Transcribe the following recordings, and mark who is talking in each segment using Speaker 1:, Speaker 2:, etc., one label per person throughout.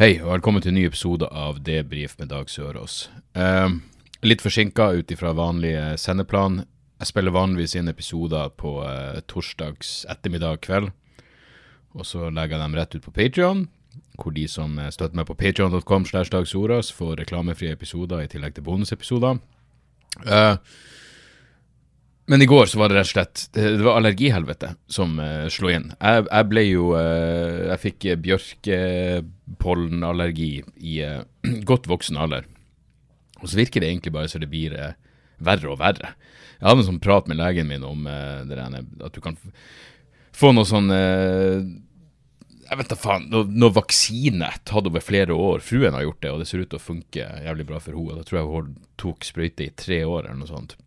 Speaker 1: Hei, og velkommen til en ny episode av Debrif med Dag Sørås. Eh, litt forsinka ut ifra vanlig eh, sendeplan. Jeg spiller vanligvis inn episoder på eh, torsdags ettermiddag kveld. Og så legger jeg dem rett ut på Patreon, hvor de som eh, støtter meg på patreon.com slash får reklamefrie episoder i tillegg til bonusepisoder. Eh, men i går så var det rett og slett Det, var allergihelvete som uh, slo inn. Jeg, jeg ble jo uh, Jeg fikk eh, bjørkepollenallergi i uh, godt voksen alder. Og så virker det egentlig bare så det blir verre og verre. Jeg hadde en sånn prat med legen min om der, at du kan få noe sånn jeg vet da faen, noe, noe vaksine tatt over flere år. Fruen har gjort det, og det ser ut til å funke jævlig bra for henne. Da tror jeg hun tok sprøyte i tre år, eller noe sånt.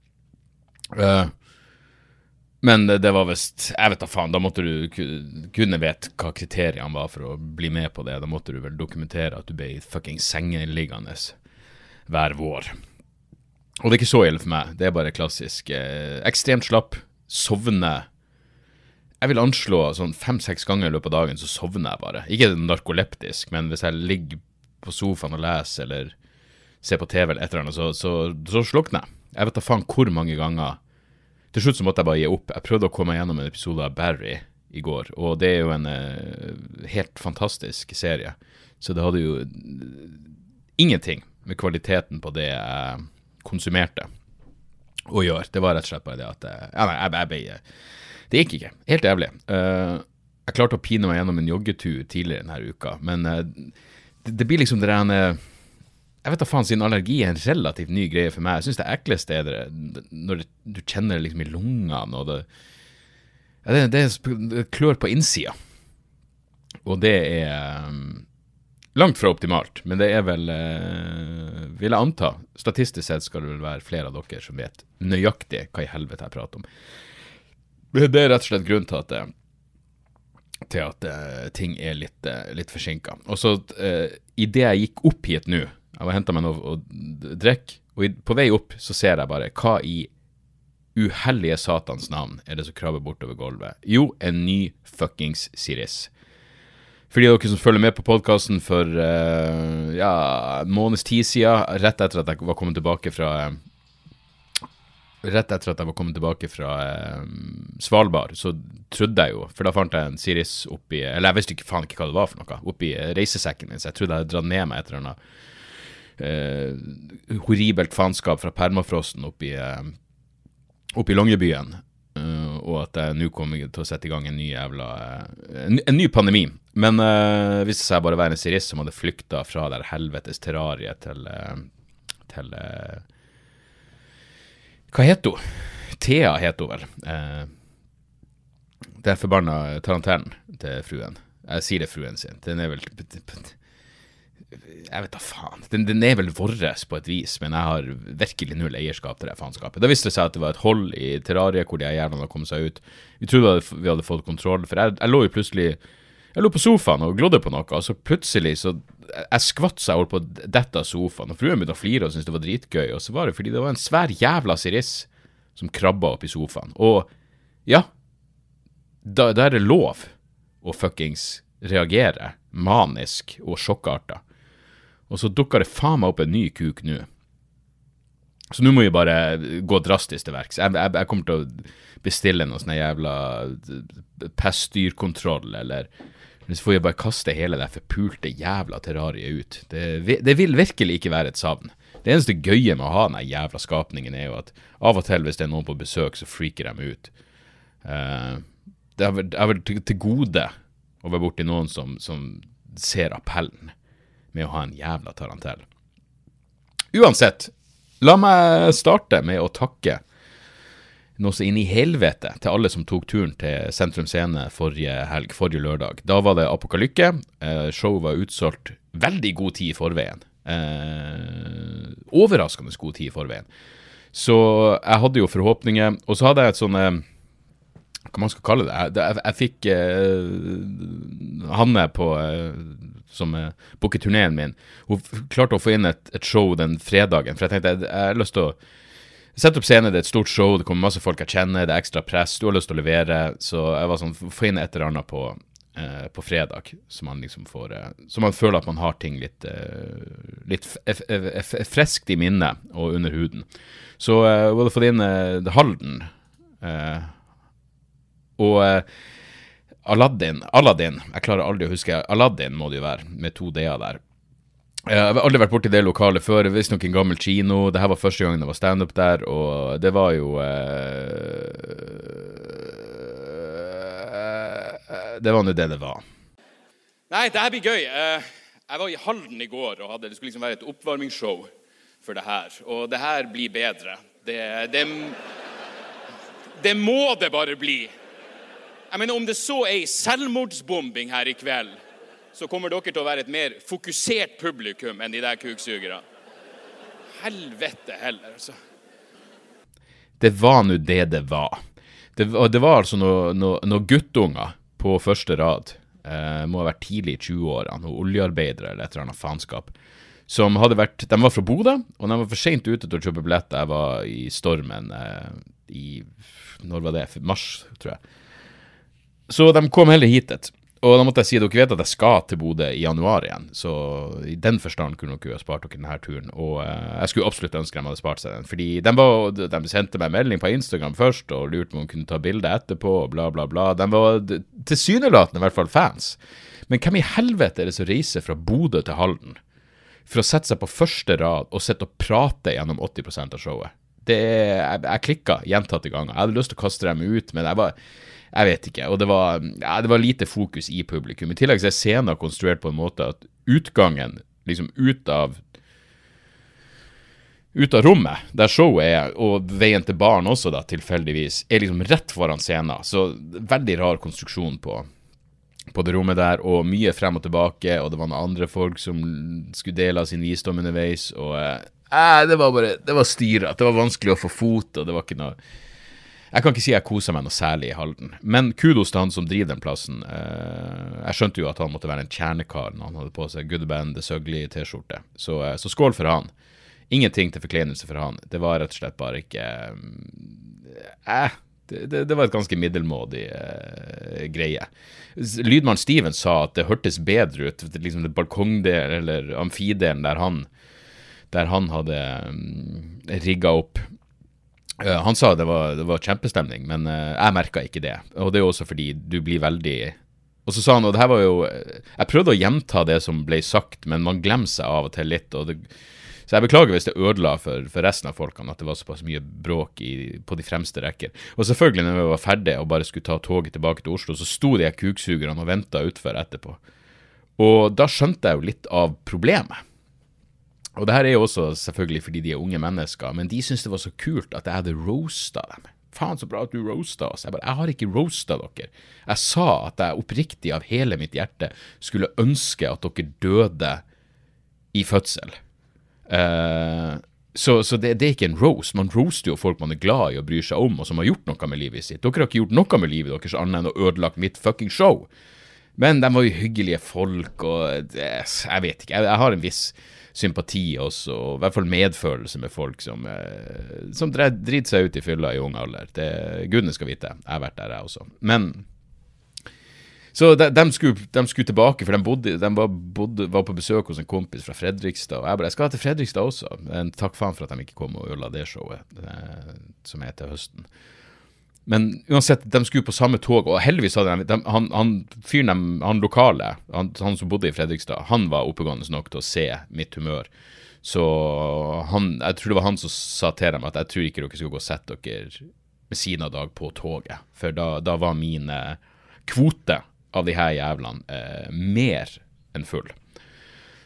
Speaker 1: Eh, men det, det var visst Jeg vet da faen, da måtte du kunne vite hva kriteriene var for å bli med på det. Da måtte du vel dokumentere at du ble fucking sengeliggende hver vår. Og det er ikke så ille for meg. Det er bare klassisk. Eh, ekstremt slapp. Sovne. Jeg vil anslå sånn fem-seks ganger i løpet av dagen så sovner jeg bare. Ikke narkoleptisk, men hvis jeg ligger på sofaen og leser eller ser på TV eller et eller annet, så, så, så slukner jeg. Jeg vet da faen hvor mange ganger. Til slutt så måtte jeg bare gi opp. Jeg prøvde å komme gjennom en episode av Barry i går, og det er jo en eh, helt fantastisk serie. Så det hadde jo ingenting med kvaliteten på det jeg konsumerte å gjøre. Det var rett og slett bare det at jeg, ja, nei, jeg, jeg jeg, Det gikk ikke. Helt jævlig. Uh, jeg klarte å pine meg gjennom en joggetur tidligere denne uka, men uh, det, det blir liksom det der eh, Jeg vet da faen, siden allergi er en relativt ny greie for meg. Jeg syns det ekleste er det når du kjenner det liksom i lungene, og det ja, det, det, klør på innsida. Og det er um, langt fra optimalt, men det er vel, eh, vil jeg anta, statistisk sett skal det vel være flere av dere som vet nøyaktig hva i helvete jeg prater om. Det er rett og slett grunnen til at, eh, til at eh, ting er litt, uh, litt forsinka. Og så uh, idet jeg gikk opp hit nå, jeg var henta meg noe å drikke, og på vei opp så ser jeg bare hva i uhellige satans navn er det som krabber bortover gulvet? Jo, en ny fuckings Siris. For de av dere som følger med på podkasten for uh, ja, en måneds tid siden, rett etter at jeg var kommet tilbake fra uh, Rett etter at jeg var kommet tilbake fra uh, Svalbard, så trodde jeg jo For da fant jeg en Siris oppi Eller jeg visste ikke faen ikke hva det var for noe, oppi reisesekken min, så jeg trodde jeg hadde dratt med meg et eller annet eh, horribelt faenskap fra permafrosten oppi eh, oppe i Longyearbyen, eh, og at jeg nå kommer til å sette i gang en ny jævla eh, en, en ny pandemi. Men uh, det seg bare være en sirist som hadde flykta fra det helvetes terrariet til eh, til eh, Hva heter hun? Thea heter hun vel. Eh, det er forbanna tarantellen til fruen. Jeg sier det fruen sin. Den er vel jeg vet da faen. Den, den er vel vår på et vis, men jeg har virkelig null eierskap til det faenskapet. Da viste det seg at det var et hold i terrariet hvor de jævlene hadde kommet seg ut. Vi trodde vi hadde fått kontroll, for jeg, jeg lå jo plutselig Jeg lå på sofaen og glodde på noe, og så plutselig så Jeg skvatt så jeg holdt på å dette av sofaen, og fruen begynte å flire og syntes det var dritgøy, og så var det fordi det var en svær jævla siris som krabba opp i sofaen. Og ja, da, da er det lov å fuckings reagere manisk og sjokkarta. Og så dukker det faen meg opp en ny kuk nå. Så nå må vi bare gå drastisk til verks. Jeg, jeg, jeg kommer til å bestille noe sånn jævla pestdyrkontroll, eller så får jeg bare kaste hele det forpulte jævla terrariet ut. Det, det vil virkelig ikke være et savn. Det eneste gøye med å ha den jævla skapningen, er jo at av og til, hvis det er noen på besøk, så freaker de ut. Uh, det vært til, til gode å være borti noen som, som ser appellen med å ha en jævla tarantell. Uansett, la meg starte med å takke noe så inn i helvete til alle som tok turen til Sentrum Scene forrige helg, forrige lørdag. Da var det apokalykke. Eh, showet var utsolgt veldig god tid i forveien. Eh, overraskende god tid i forveien. Så jeg hadde jo forhåpninger. Og så hadde jeg et sånn eh, Hva man skal kalle det? Jeg, jeg, jeg fikk eh, Hanne på eh, som uh, booker turneen min. Hun klarte å få inn et, et show den fredagen. For jeg tenkte jeg, jeg har lyst til å Sett opp scene, det er et stort show, det kommer masse folk jeg kjenner, det er ekstra press, du har lyst til å levere. Så jeg var sånn, få inn et eller annet på, uh, på fredag, så man liksom får uh, Så man føler at man har ting litt, litt friskt i minnet og under huden. Så hun hadde fått inn eh, Halden. Og Aladdin, Aladdin, jeg klarer aldri å huske Aladdin må det jo være, med to d-er der. Jeg har aldri vært borti det lokalet før. Visstnok en gammel kino. Det her var første gangen det var standup der, og det var jo eh, Det var nå det det var. Nei, det her blir gøy. Eh, jeg var i Halden i går og hadde, det skulle liksom være et oppvarmingsshow for det her. Og det her blir bedre. Det, det, det må det bare bli. Jeg mener, Om det så er ei selvmordsbombing her i kveld så kommer dere til å være et mer fokusert publikum enn de der kuksugerne. Helvete heller, altså. Det var nå det det var. Det, det var altså noen noe, noe guttunger på første rad, eh, må ha vært tidlig i 20-årene, noen oljearbeidere eller et eller annet faenskap, som hadde vært De var fra Bodø, og de var for seint ute til å kjøpe billetter. Jeg var i stormen eh, i Når var det? Mars, tror jeg. Så de kom heller hit. Og da måtte jeg si at dere vet at jeg skal til Bodø i januar igjen, så i den forstand kunne dere ha spart dere denne turen. Og uh, jeg skulle absolutt ønske de hadde spart seg den, fordi de, var, de sendte meg melding på Instagram først og lurte på om de kunne ta bilde etterpå, og bla, bla, bla. De var tilsynelatende i hvert fall fans. Men hvem i helvete er det som reiser fra Bodø til Halden for å sette seg på første rad og sitte og prate gjennom 80% av showet? Det, jeg, jeg klikka gjentatte ganger. Jeg hadde lyst til å kaste dem ut, men jeg var jeg vet ikke. Og det var, ja, det var lite fokus i publikum. I tillegg så er scenen konstruert på en måte at utgangen liksom ut av ut av rommet, der showet er, og veien til baren også, da, tilfeldigvis, er liksom rett foran scenen. Så veldig rar konstruksjon på, på det rommet der, og mye frem og tilbake, og det var noen andre folk som skulle dele av sin visdom underveis, og eh, det var bare Det var styret. Det var vanskelig å få fot, og det var ikke noe jeg kan ikke si jeg koser meg noe særlig i Halden, men kudos til han som driver den plassen. Eh, jeg skjønte jo at han måtte være en kjernekar når han hadde på seg Good Band, Søgli T-skjorte, så, eh, så, skål for han. Ingenting til forkleinelse for han. Det var rett og slett bare ikke Eh, det, det, det var et ganske middelmådig eh, greie. Lydmann Steven sa at det hørtes bedre ut, liksom det balkongdelen eller amfidelen der han der han hadde um, rigga opp han sa det var, det var kjempestemning, men uh, jeg merka ikke det. Og det er jo også fordi du blir veldig Og så sa han, og det her var jo Jeg prøvde å gjenta det som ble sagt, men man glemmer seg av og til litt. og det, så jeg beklager hvis det ødela for, for, resten av folkene at det var såpass mye bråk i, på de fremste rekker. Og selvfølgelig, når vi var ferdige og bare skulle ta toget tilbake til Oslo, så sto de kuksugerne og venta utfor etterpå. Og da skjønte jeg jo litt av problemet. Og det her er jo også selvfølgelig fordi de er unge mennesker, men de syntes det var så kult at jeg hadde roasta dem. Faen, så bra at du roasta oss. Jeg bare, jeg har ikke roasta dere. Jeg sa at jeg oppriktig av hele mitt hjerte skulle ønske at dere døde i fødsel. Uh, så, så det, det, er ikke en roast. Man roaster jo folk man er glad i og bryr seg om, og som har gjort noe med livet sitt. Dere har ikke gjort noe med livet deres annet enn å ødelagt mitt fucking show. Men de var jo hyggelige folk, og det, jeg vet ikke. Jeg, jeg har en viss sympati også, og i hvert fall medfølelse med folk som, eh, som driter seg ut i fylla i ung alder. Det Gudene skal vite. Jeg har vært der, jeg også. Men så de, de, skulle, de, skulle, tilbake, for de, bodde, de var, bodde, var, på besøk hos en kompis fra Fredrikstad. Og jeg bare jeg skal til Fredrikstad også. Men takk faen for at de ikke kom og ødela det showet, eh, som er til høsten. Men uansett, de skulle på samme tog, og heldigvis hadde de, de Han, han fyren han lokale, han, han, som bodde i Fredrikstad, han var oppegående nok til å se mitt humør. Så han, jeg tror det var han som sa til dem at jeg tror ikke dere skal gå og sette dere ved siden av Dag på toget. For da, da var min kvote av de her jævlene eh, mer enn full.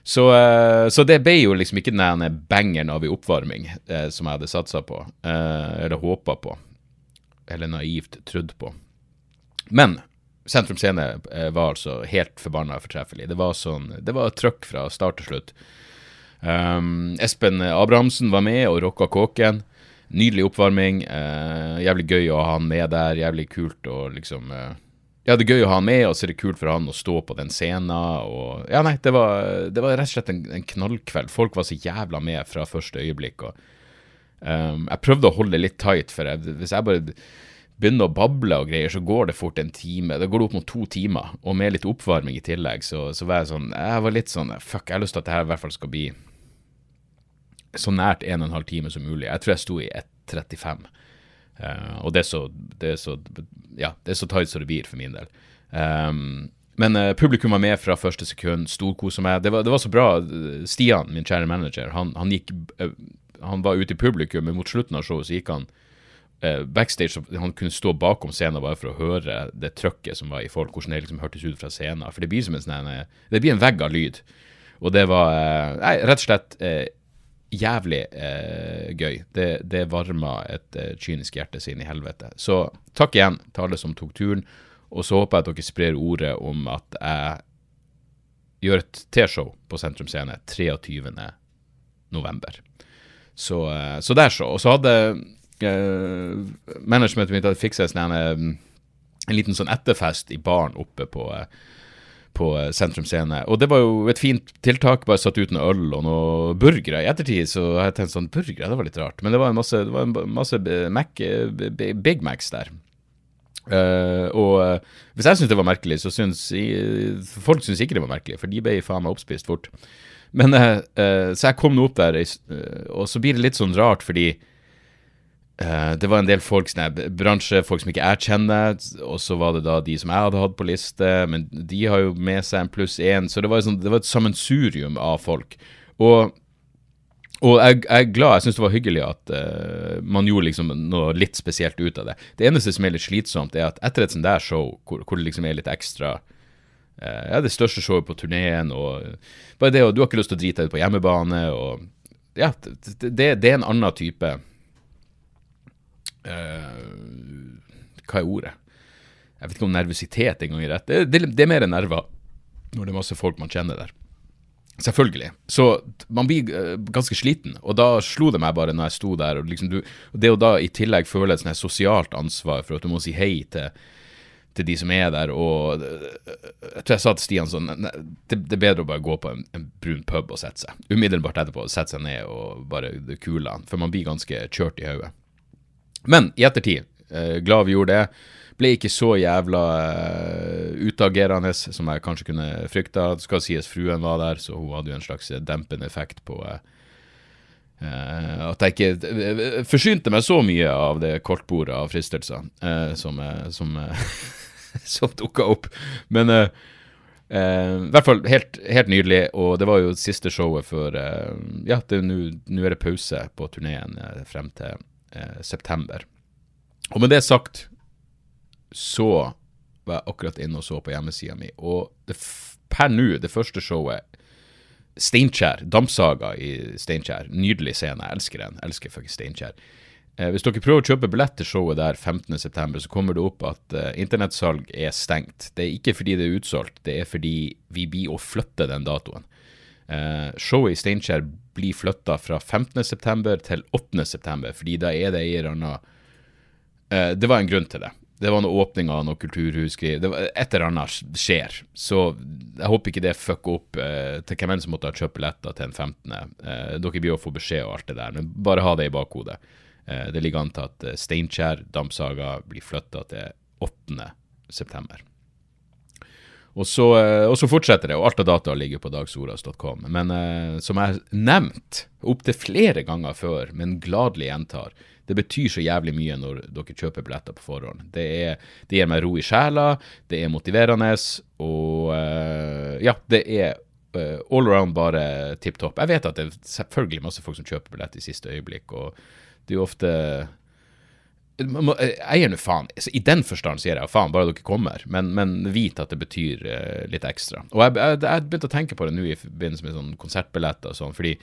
Speaker 1: Så, eh, så, det ble jo liksom ikke den bangeren av en oppvarming eh, som jeg hadde satsa på, eh, eller håpa på. Eller naivt trodd på. Men Sentrum Scene eh, var altså helt forbanna fortreffelig. Det var sånn, det var trøkk fra start til slutt. Um, Espen Abrahamsen var med og rocka kåken. Nydelig oppvarming. Uh, jævlig gøy å ha han med der. Jævlig kult å liksom uh, Ja, det er gøy å ha han med, og så er det kult for han å stå på den scenen. Og, ja, nei, det var, det var rett og slett en, en, knallkveld. Folk var så jævla med fra første øyeblikk. Og, um, jeg prøvde å holde det litt tight, for jeg, hvis jeg bare begynner å bable og greier, så går det fort en time. Da går det opp mot to timer, og med litt oppvarming i tillegg, så, så var jeg sånn Jeg var litt sånn Fuck, jeg har lyst til at det her i hvert fall skal bli så nært 1 12 time som mulig. Jeg tror jeg sto i 1.35. Uh, og det er, så, det er så Ja, det er så tight som det blir for min del. Um, men uh, publikum var med fra første sekund, storkosa meg. Det var, det var så bra. Stian, min kjære manager, han, han gikk uh, Han var ute i publikum, men mot slutten av showet så gikk han eh, backstage han kunne stå bakom scenen bare for å høre det trøkket som var i folk, hvordan det liksom hørtes ut fra scenen. For det blir som en sånn eh, Det blir en vegg av lyd. Og det var eh, nei, rett og slett eh, jævlig eh, gøy. Det, det varma et eh, kynisk hjerte sin i helvete. Så takk igjen til alle som tok turen. Og så håper jeg at dere sprer ordet om at jeg gjør et T-show på Sentrum Scene 23. Så, så der så. Og så hadde uh, managementet mitt hadde fiksa sånn, um, en liten sånn etterfest i baren oppe på, uh, på Sentrum Scene. Og det var jo et fint tiltak, bare satt ut noe øl og noe burgere. I ettertid så har jeg tenkt sånn Burgere, det var litt rart. Men det var en masse, var en masse Mac, Big Macs der. Uh, og hvis jeg syns det var merkelig, så syns folk syns ikke det var merkelig, for de ble faen meg oppspist fort. Men Så jeg kom nå opp der, og så blir det litt sånn rart, fordi det var en del folk, sånne, bransje, folk som ikke jeg kjenner, og så var det da de som jeg hadde hatt på liste, men de har jo med seg en pluss én, så det var, sånn, det var, et sammensurium av folk. Og, og jeg, jeg, er glad, jeg syns det var hyggelig at uh, man gjorde liksom noe litt spesielt ut av det. Det eneste som er litt slitsomt, er at etter et sånt der show, hvor, hvor det liksom er litt ekstra uh, er det største showet på turneen, og bare det, og du har ikke lyst til å drite deg ut på hjemmebane, og ja, det, det, er en annen type uh, Hva er ordet? Jeg vet ikke om nervøsitet engang er rett. Det, det, det, er mer nerver når det er masse folk man kjenner der. Selvfølgelig. Så man blir uh, ganske sliten, og da slo det meg bare når jeg sto der. Og liksom du, det å da i tillegg føle et sosialt ansvar for at du må si hei til, til de som er der, og uh, jeg tror jeg sa til Stian sånn det, det, er bedre å bare gå på en, en, brun pub og sette seg. Umiddelbart etterpå sette seg ned og bare kule han, for man blir ganske kjørt i hodet. Men i ettertid, eh, glad vi gjorde det. Ble ikke så jævla uh, utagerende som jeg kanskje kunne frykta. Det skal sies fruen var der, så hun hadde jo en slags dempende effekt på uh, uh, At jeg ikke forsynte meg så mye av det kortbordet av fristelser uh, som, som, som dukka opp. Men i hvert fall helt, helt, nydelig, og det var jo siste showet før Ja, nå er det pause på turneen frem til september. Og med det sagt så var jeg akkurat inne og så på hjemmesida mi, og det, per nå, det første showet Steinkjer, Dampsaga i Steinkjer. Nydelig scene, jeg elsker den. Jeg elsker faktisk Steinkjer. Eh, hvis dere prøver å kjøpe billett til showet der 15.9, så kommer det opp at uh, internettsalg er stengt. Det er ikke fordi det er utsolgt, det er fordi vi blir å flytte den datoen. Uh, showet i Steinkjer blir flytta fra 15.9. til 8.9., fordi da er det ei eller anna uh, Det var en grunn til det. Det var noe åpning av noe kulturhusgreier. Et eller annet skjer. Så jeg håper ikke det fucker opp til hvem enn som måtte ha kjøpt billetter til den 15. Eh, dere blir å få beskjed og alt det der, men bare ha det i bakhodet. Eh, det ligger an til at eh, Steinkjer Dampsaga blir flytta til 8. september. Og så, eh, og så, fortsetter det, og alt av data ligger på dagsoras.com. Men som jeg har nevnt opptil flere ganger før, men gladelig gjentar, det betyr så jævlig mye når dere kjøper billetter på forhånd. Det, er, det gir meg ro i sjela, det er motiverende, og ja, det er all around bare tipp topp. Jeg vet at det er selvfølgelig masse folk som kjøper billett i siste øyeblikk, og det er jo ofte jeg nå faen. I den forstand sier jeg faen, bare dere kommer, men, men vit at det betyr uh, litt ekstra. Og jeg, jeg, jeg begynte å tenke på det nå i forbindelse med sånn konsertbilletter og sånn, fordi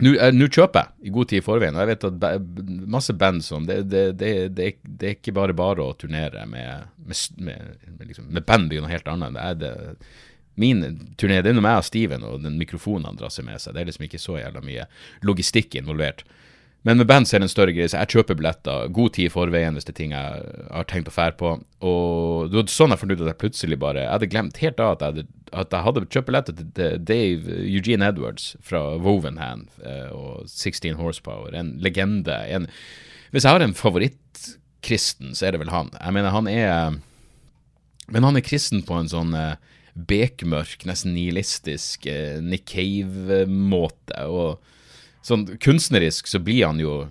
Speaker 1: Nå eh, kjøper jeg i god tid i forveien, og jeg vet at masse band som Det, det, det, det, er, ikke bare bare å turnere med, med, med, med, liksom, med band, det er noe helt annet. Det er det, min turné det er noe meg og Steven og den mikrofonen han drar seg med seg. Det er liksom ikke så jævla mye logistikk involvert. Men med band er det en større greie, så jeg kjøper billetter god tid i forveien hvis det er ting jeg har tenkt å fære på. Og det var sånn jeg fant ut at jeg plutselig bare Jeg hadde glemt helt av at jeg hadde, at jeg hadde kjøpt billetter til Dave Eugene Edwards fra Wovenhand eh, og 16 Horsepower. En legende. En, hvis jeg har en favorittkristen, så er det vel han. Jeg mener, han er Men han er kristen på en sånn eh, bekmørk, nesten nihilistisk eh, Nick Cave-måte. Og sånn kunstnerisk så blir han jo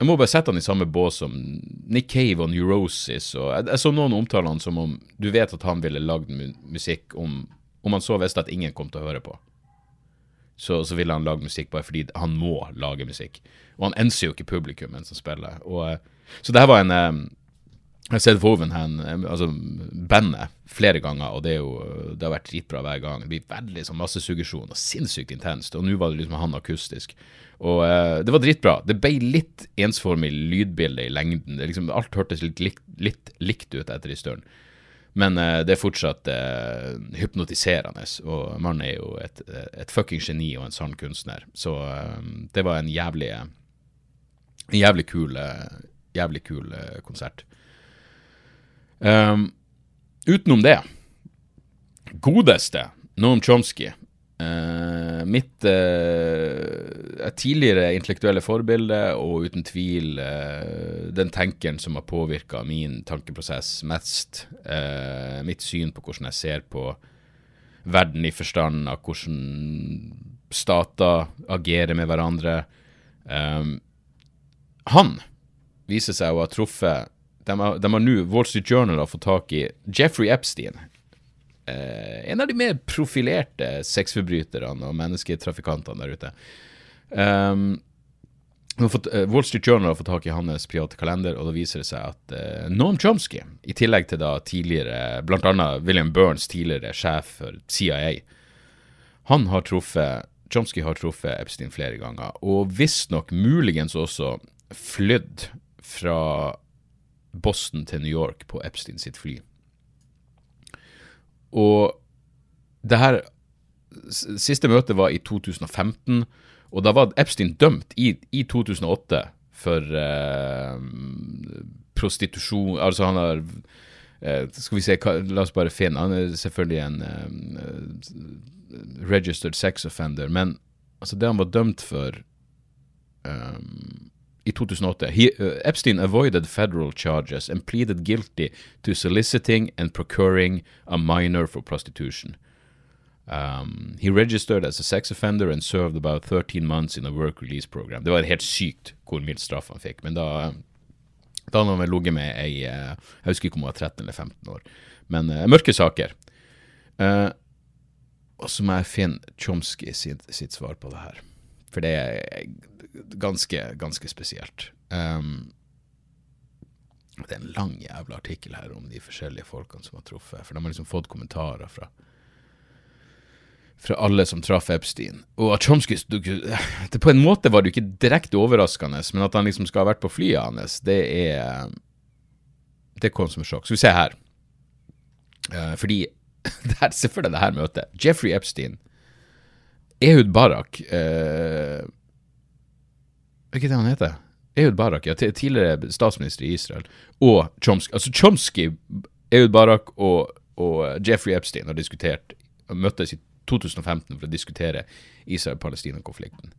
Speaker 1: Jeg må bare sette han i samme bås som Nick Cave og Neurosis. Og jeg, jeg så noen omtale han som om du vet at han ville lagd mu musikk om, om han så visste at ingen kom til å høre på. Så, så ville han lage musikk bare fordi han må lage musikk. Og han enser jo ikke publikum mens han spiller. Og, eh, så det her var en eh, jeg har sett Wovenhan, altså bandet, flere ganger, og det, er jo, det har vært dritbra hver gang. Det blir veldig sånn massesuggesjon og sinnssykt intenst, og nå var det liksom han akustisk. Og eh, det var dritbra. Det ble litt ensformig lydbilde i lengden. Liksom, alt hørtes litt, likt, litt likt ut etter i støren. Men eh, det er fortsatt eh, hypnotiserende, og mannen er jo et, et fucking geni og en sann kunstner. Så eh, det var en jævlig, en jævlig kul, eh, jævlig kul eh, konsert. Um, utenom det, godeste Noam Chomsky. uh, mitt uh, tidligere intellektuelle forbilde, og uten tvil uh, den tenkeren som har påvirka min tankeprosess mest. mitt syn på hvordan jeg ser på verden i forstand av hvordan stater agerer med hverandre. Um, han viser seg å ha truffet De har, nå Wall Street Journal har fått tak i Jeffrey Epstein. Eh, en av de mer profilerte sexforbryterne og mennesketrafikantene der ute. Um, fått, uh, Wall Street Journal har fått tak i hans private kalender, og da viser det seg at uh, Noam Chomsky, i tillegg til da tidligere, annet William Burns, tidligere sjef for CIA, han har truffet Chomsky har truffet Epstein flere ganger, og visstnok muligens også flydd fra Boston til New York på Epstein sitt fly. Og det her Siste møte var i 2015, og da var Epstein dømt i, i 2008 for eh, prostitusjon Altså, han har eh, Skal vi se, la oss bare finne Han er selvfølgelig en eh, registered sex offender, men altså, det han var dømt for um, i 2008 he, uh, Epstein avoided federal charges and pleaded guilty to soliciting and procuring a minor for prostitution. Um, he registered as a sex offender and served about 13 months in a work release program. Det var helt sykt hvor mild straff han fikk, men da da hadde han vel ligget med ei eh, Jeg husker ikke om hun var 13 eller 15 år. Men uh, mørke saker. Uh, og så må jeg finne Chomsky sitt, sitt svar på det her. For det er ganske, ganske spesielt. Um, det er en lang jævla artikkel her om de forskjellige folkene som har truffet. For de har liksom fått kommentarer fra fra alle som traff Epstein. Og at Chomsky På en måte var det jo ikke direkte overraskende, men at han liksom skal ha vært på flyet hans, det er Det kom som et sjokk. Skal vi se her. Uh, fordi Se for deg det her møtet. Jeffrey Epstein, Ehud Barak eh, Er det han heter? Ehud Barak, ja. Tidligere statsminister i Israel. Og Chomsky. Altså Chomsky, Ehud Barak og, og Jeffrey Epstein har diskutert møttes i 2015 for å diskutere Israel-Palestina-konflikten.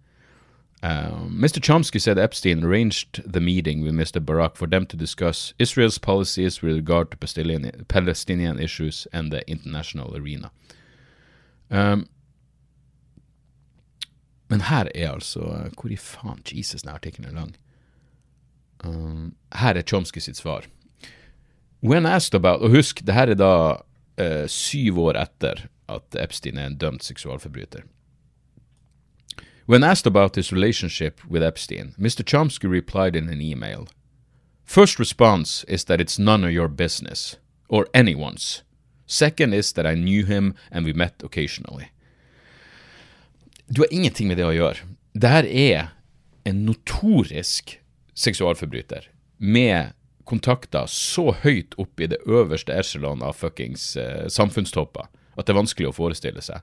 Speaker 1: Um, Mr. Chomsky said Epstein arranged the meeting with Mr. Barak for them to discuss Israel's policies with regard to Palestinian, Palestinian issues and the international arena. Um, men her er altså Hvor i faen Jesus, denne artikkelen er lang. Um, her er Chomsky sitt svar. When asked about Og husk, det her er da uh, syv år etter at Epstein er en dømt seksualforbryter. When asked about his relationship with Epstein, Mr. Chomsky replied in an email First response is that it's none of your business, or anyone's. Second is that I knew him and we met occasionally. Du har ingenting med det å gjøre. det her er en notorisk seksualforbryter med kontakter så høyt opp i det øverste echelon av fuckings uh, samfunnstopper at det er vanskelig å forestille seg.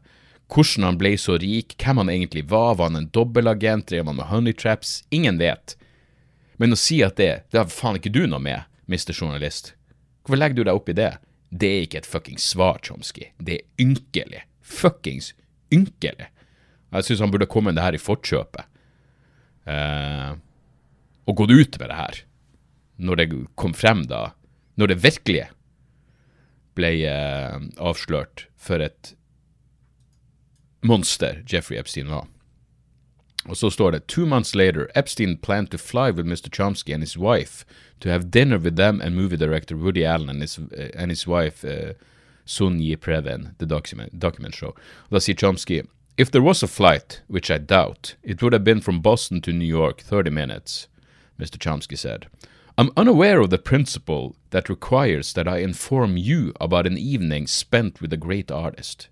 Speaker 1: Hvordan han ble så rik, hvem han egentlig var, var han en dobbeltagent, drev han med honey traps? Ingen vet. Men å si at det, det har faen ikke du noe med, mister journalist. Hvorfor legger du deg opp i det? Det er ikke et fuckings svar, Chomsky. Det er ynkelig. Fuckings ynkelig. Jeg syns han burde kommet det her i forkjøpet. Eh, og gått ut med det her. Når det kom frem, da. Når det virkelig ble eh, avslørt for et monster Jeffrey Epstein var. Og så står det Two months later, Epstein planned to fly with Mr. Chomsky and his wife to have dinner with them and movie director Woody Allen and his, uh, and his wife uh, Sunyi Previn, the document, document show. Og da sier Chomsky If there was a flight, which I doubt, it would have been from Boston to New York, 30 minutes, Mr. Chomsky said. I'm unaware of the principle that requires that I inform you about an evening spent with a great artist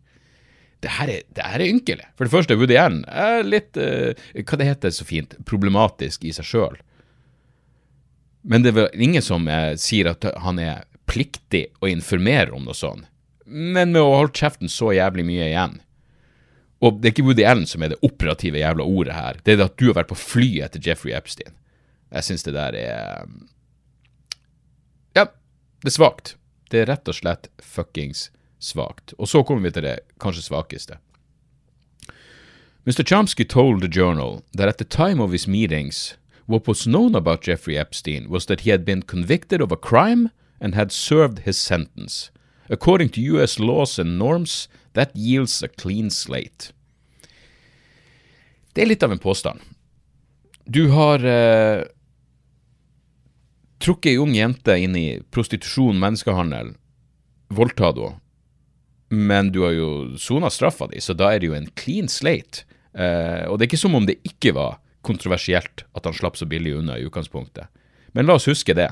Speaker 1: det her, er, det her er ynkelig. For det første, Woody Allen er litt uh, Hva det heter så fint? Problematisk i seg sjøl. Men det er vel ingen som uh, sier at han er pliktig å informere om noe sånt. Men med å holde kjeften så jævlig mye igjen. Og det er ikke Woody Allen som er det operative jævla ordet her. Det er det at du har vært på fly etter Jeffrey Epstein. Jeg syns det der er Ja, det er svakt. Det er rett og slett fuckings svakt. Og så kommer vi til det kanskje svakeste. Mr. Chomsky told the journal that at the time of his meetings, what was known about Jeffrey Epstein was that he had been convicted of a crime and had served his sentence. According to US laws and norms, that yields a clean slate. Det er litt av en påstand. Du har eh, trukket ei ung jente inn i prostitusjon, menneskehandel, voldtatt henne, men du har jo sona straffa di, så da er det jo en clean slate. Eh, og det er ikke som om det ikke var kontroversielt at han slapp så billig unna i utgangspunktet. Men la oss huske det,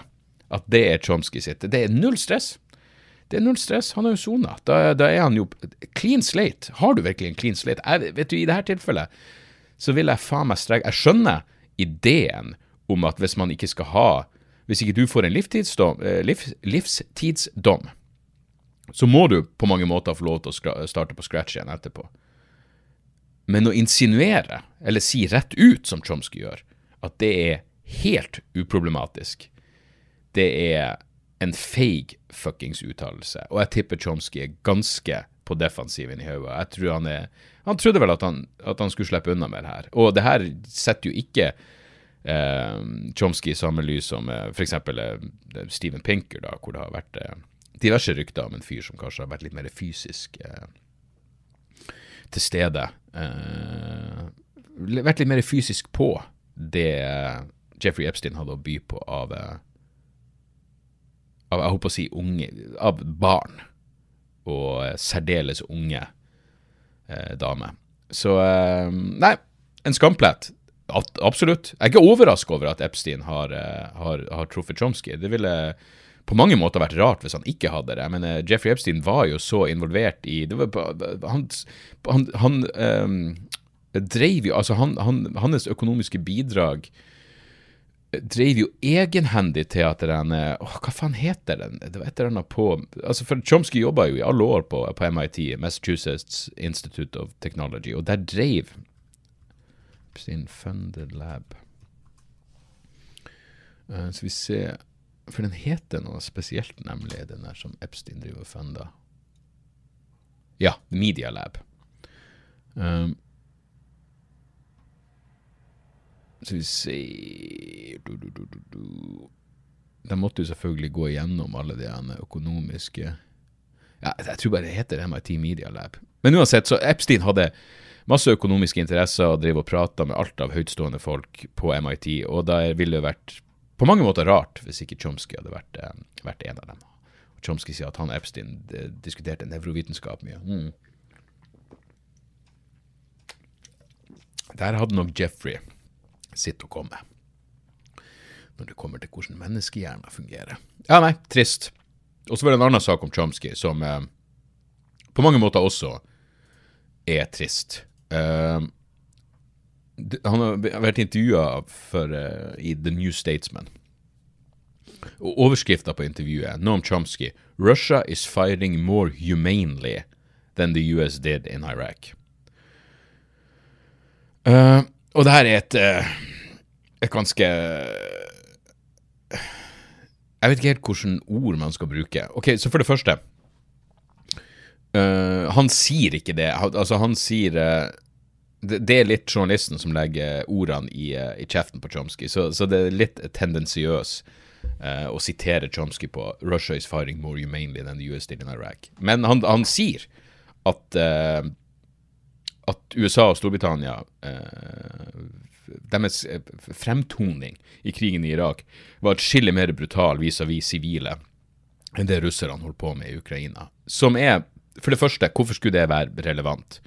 Speaker 1: at det er Chomsky sitt. Det er null stress. Det er null stress, han har jo sona. Da, da, er han jo clean slate. Har du virkelig en clean slate? Jeg, vet du, I dette tilfellet så vil jeg faen meg strekke Jeg skjønner ideen om at hvis man ikke skal ha Hvis ikke du får en livstidsdom, eh, livs, livstidsdom så må du på mange måter få lov til å starte på scratch igjen etterpå. Men å insinuere, eller si rett ut, som Chomsky gjør, at det er helt uproblematisk, det er en feig fuckings uttalelse. Og jeg tipper Chomsky er ganske på defensiven i hodet. Jeg tror han er Han trodde vel at han, at han, skulle slippe unna med det her. Og det her setter jo ikke eh, Chomsky i samme lys som eh, f.eks. Eh, Steven Pinker, da, hvor det har vært eh, diverse rykter om en fyr som kanskje har vært litt mer fysisk eh, til stede. Eh, vært litt mer fysisk på det Jeffrey Epstein hadde å by på av, eh, av jeg håper å si unge, av barn. Og eh, særdeles unge eh, damer. Så eh, Nei, en skamplett. Absolutt. Jeg er ikke overraska over at Epstein har, har, har truffet Chomsky. Det ville på mange måter vært rart hvis han ikke hadde det. Men mener, Jeffrey Epstein var jo så involvert i det var, Han, han, han um, dreiv jo Altså, han, hans økonomiske bidrag eh, drev jo egenhendig til at den åh, Hva faen heter den? Det var et eller annet på altså for Chomsky jobba jo i alle år på, på MIT, Massachusetts Institute of Technology, og der drev Epstein Funded Lab. Uh, så vi ser for den heter noe spesielt, nemlig den der som Epstein driver og funder. Ja, Media Lab. Um, så vi se du, du, du, De måtte jo selvfølgelig gå igjennom alle de økonomiske ja, Jeg tror bare det heter MIT Media Lab. Men uansett, så Epstein hadde masse økonomiske interesser og drev og prata med alt av høytstående folk på MIT, og da ville det vært på mange måter rart hvis ikke Chomsky hadde vært, vært en av dem. Og Chomsky sier at han og Epstein diskuterte nevrovitenskap mye. Mm. Der hadde nok Jeffrey sitt og komme når det kommer til hvordan menneskehjernen fungerer. Ja, nei, trist. Og så var det en annen sak om Chomsky som eh, på mange måter også er trist. Eh, Han har vært intervjua i The New Statesman. Og overskrifta på intervjuet, Noam Chomsky, 'Russia is fighting more humanely than the US did in Iraq'. Eh, og det her er et, eh, et ganske Jeg vet ikke helt hvilke ord man skal bruke. Ok, Så for det første uh, Han sier ikke det. Altså, han sier uh, det, er litt journalisten som legger ordene i, i kjeften på Chomsky, så, så det er litt tendensiøs å sitere Chomsky på 'Russia is firing more humanely than the US did in Iraq'. Men han, han sier at at USA og Storbritannia eh, deres eh, fremtoning i krigen i Irak var atskillig mer brutal vis-à-vis sivile enn det russerne holdt på med i Ukraina. Som er, for det første, hvorfor skulle det være relevant?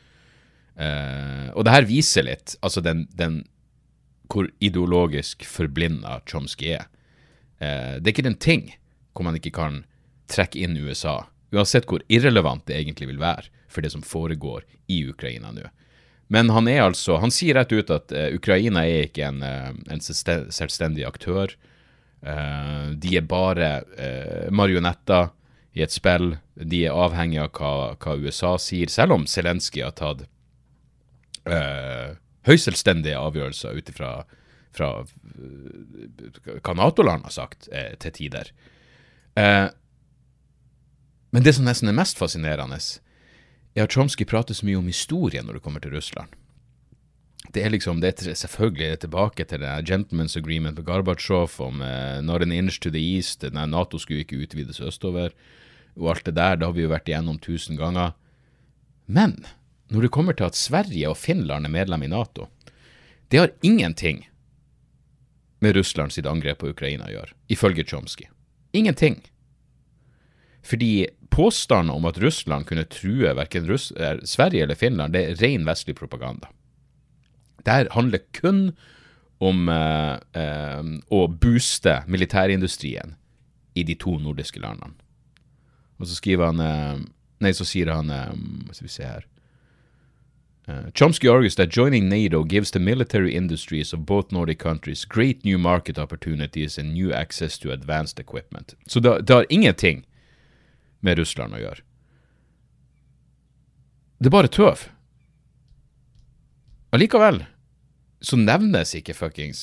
Speaker 1: Eh, og det her viser litt altså den, den hvor ideologisk forblinda Chomsky er. Eh, det er ikke en ting hvor man ikke kan trekke inn USA, uansett hvor irrelevant det egentlig vil være for det som foregår i Ukraina nå. Men han er altså, han sier rett ut at uh, Ukraina er ikke en, uh, en selvstendig aktør. Uh, de er bare marionetter i et spill. De er avhengig av hva, hva USA sier, selv om Zelenskyj har tatt høyselvstendige avgjørelser ut ifra fra, hva Nato-land har sagt til tider. Men det som nesten er mest fascinerende, er at Chomsky prater så mye om historie når det kommer til Russland. Det er liksom, det er selvfølgelig tilbake til det Gentleman's Agreement med Gorbatsjov om eh, not an inch to the east, nei, Nato skulle ikke utvides østover, og alt det der, det har vi jo vært igjennom tusen ganger. Men når det kommer til at Sverige og Finland er medlem i Nato, det har ingenting med Russland sitt angrep på Ukraina å gjøre, ifølge Chomsky. Ingenting. Fordi påstanden om at Russland kunne true verken Russ eh, Sverige eller Finland, det er ren vestlig propaganda. Dette handler kun om eh, eh, å booste militærindustrien i de to nordiske landene. Og så skriver han eh, Nei, så sier han eh, Skal vi se her Uh, Chomsky argues that joining NATO gives the military industries of both Nordic countries great new market opportunities and new access to advanced equipment. Så det, det har ingenting med Russland å gjøre. Det er bare tøv. Allikevel så nevnes ikke fuckings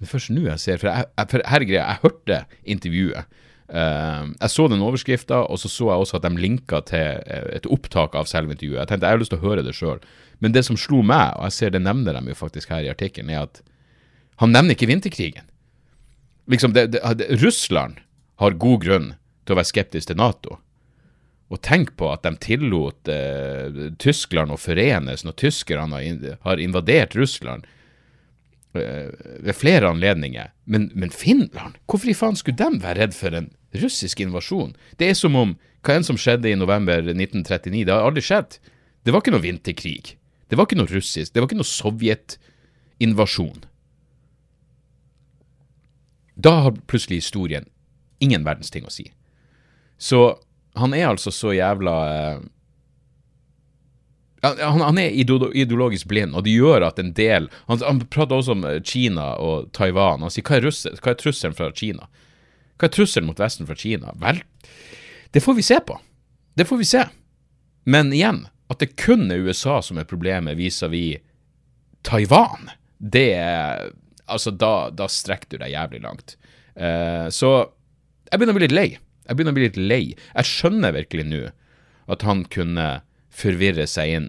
Speaker 1: Det er først nå jeg ser For, jeg, jeg, for her er greia, jeg hørte intervjuet. Uh, jeg så den overskrifta, og så så jeg også at de linka til eh, et opptak av selve intervjuet. Jeg tenkte jeg har lyst til å høre det sjøl. Men det som slo meg, og jeg ser det nevner de jo faktisk her i artikkelen, er at han nevner ikke vinterkrigen. Liksom, det, det, Russland har god grunn til å være skeptisk til Nato. Og tenk på at de tillot eh, Tyskland å forenes når tyskerne har, invadert Russland eh, ved flere anledninger. Men, men Finland? Hvorfor i faen skulle de være redd for en russisk invasjon? Det er som om hva enn som skjedde i november 1939, det har aldri skjedd. Det var ikke noe vinterkrig. Det var ikke noe russisk. Det var ikke noe sovjetinvasjon. Da har plutselig historien ingen verdens ting å si. Så han er altså så jævla eh, han, han, er ideologisk blind, og det gjør at en del Han, han prater også om eh, Kina og Taiwan. Han sier hva er, russel, hva er trusselen fra Kina? Hva er trusselen mot Vesten fra Kina? Vel, det får vi se på. Det får vi se. Men igjen, at det kun er USA som er problemet vis-à-vis Taiwan, det er Altså, da, da strekker du deg jævlig langt. Uh, så jeg begynner å bli litt lei. Jeg begynner å bli litt lei. Jeg skjønner virkelig nå at han kunne forvirre seg inn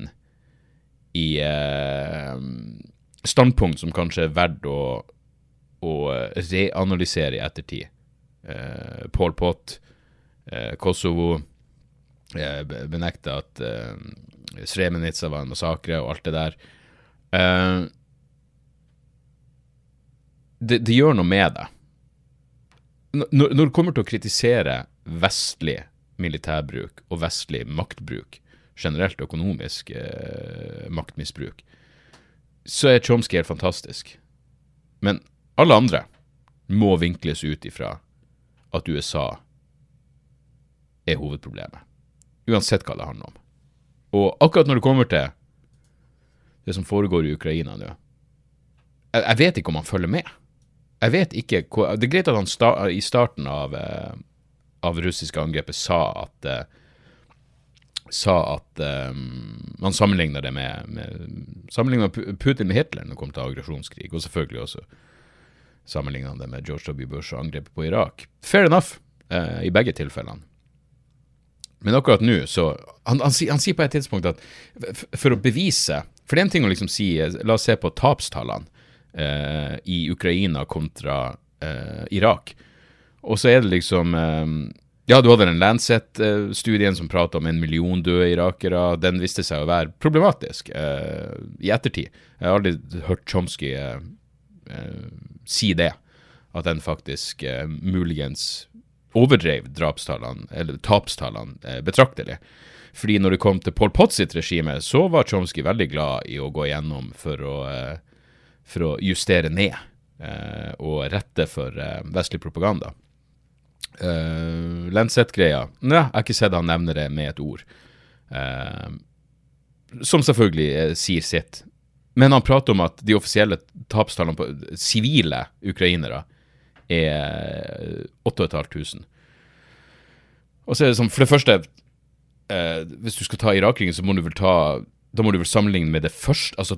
Speaker 1: i eh, standpunkt som kanskje er verdt å, å reanalysere i ettertid. Uh, Pol Pot, Kosovo benekta at Srebrenica var en massakre og alt det der. Uh, det, det, gjør noe med deg. Når, når det kommer til å kritisere vestlig militærbruk og vestlig maktbruk, generelt økonomisk eh, maktmisbruk, så er Chomsky helt fantastisk. Men alle andre må vinkles ut ifra at USA er hovedproblemet. Uansett hva det handler om. Og akkurat når det kommer til det som foregår i Ukraina nå, jeg, jeg vet ikke om han følger med. Jeg vet ikke hva Det er greit at han sta, i starten av, eh, av russiske angrepet sa at eh, sa at um, Man sammenligna det med, med sammenligna Putin med Hitler når det kom til aggresjonskrig, og selvfølgelig også sammenligna det med George W. Bush og angrepet på Irak. Fair enough uh, i begge tilfellene. Men akkurat nå, så han, han, han, sier på et tidspunkt at for å bevise For det er en ting å liksom si La oss se på tapstallene uh, i Ukraina kontra uh, Irak. Og så er det liksom ja, du hadde den Lancet-studien som prata om en million døde irakere. Den viste seg å være problematisk eh, i ettertid. Jeg har aldri hørt Chomsky eh, eh, si det. At den faktisk eh, muligens overdrev drapstallene, eller tapstallene, eh, betraktelig. Fordi når det kom til Pol Pot sitt regime, så var Chomsky veldig glad i å gå igjennom for å, eh, for å justere ned og rette for vestlig propaganda. Uh, Lancet-greia Nei, jeg har ikke sett han nevne det med et ord. Uh, som selvfølgelig uh, sier sitt. Men han prater om at de offisielle tapstallene på sivile ukrainere er 8500. Og så er det sånn, for det første uh, Hvis du skal ta Irak-krigen, så må du vel ta da må du vel sammenligne med det første Altså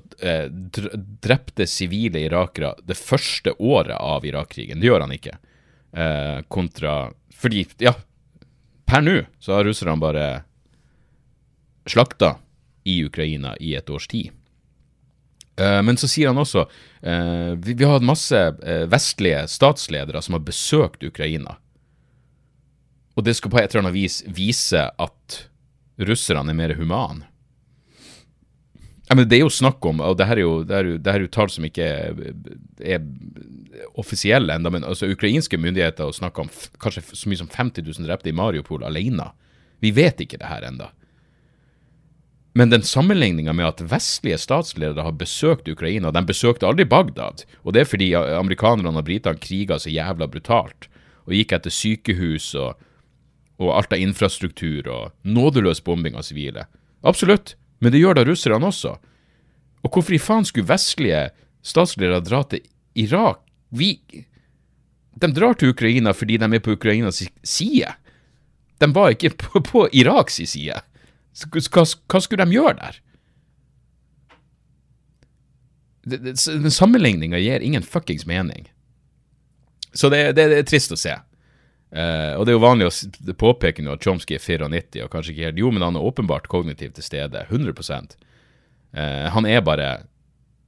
Speaker 1: drepte sivile irakere det første året av Irak-krigen. Det gjør han ikke eh, kontra Fordi, ja, per nå så har russerne bare slakta i Ukraina i et års tid. Eh, men så sier han også eh, vi, vi, har hatt masse eh, vestlige statsledere som har besøkt Ukraina. Og det skal på et eller annet vis vise at russerne er mer humane. Ja, men Det er jo snakk om, og det her er jo, det jo, jo tall som ikke er, offisielle ennå, men altså ukrainske myndigheter snakker om kanskje så mye som 50 000 drepte i Mariupol alene. Vi vet ikke det her ennå. Men den sammenligninga med at vestlige statsledere har besøkt Ukraina De besøkte aldri Bagdad, og det er fordi amerikanerne og britene kriga så jævla brutalt og gikk etter sykehus og, og alt av infrastruktur og nådeløs bombing av sivile. Absolutt, men det gjør da russerne også. Og hvorfor i faen skulle vestlige statsledere dra til Irak? Vi De drar til Ukraina fordi de er på Ukrainas side. De var ikke på, på Iraks side. Hva, hva, skulle de gjøre der? Den sammenligninga gir ingen fuckings mening. Så det, det, det er trist å se. Uh, og det er jo vanlig å påpeke at Chomsky er 94 og kanskje ikke helt Jo, men han er åpenbart kognitivt til stede. 100 uh, Han er bare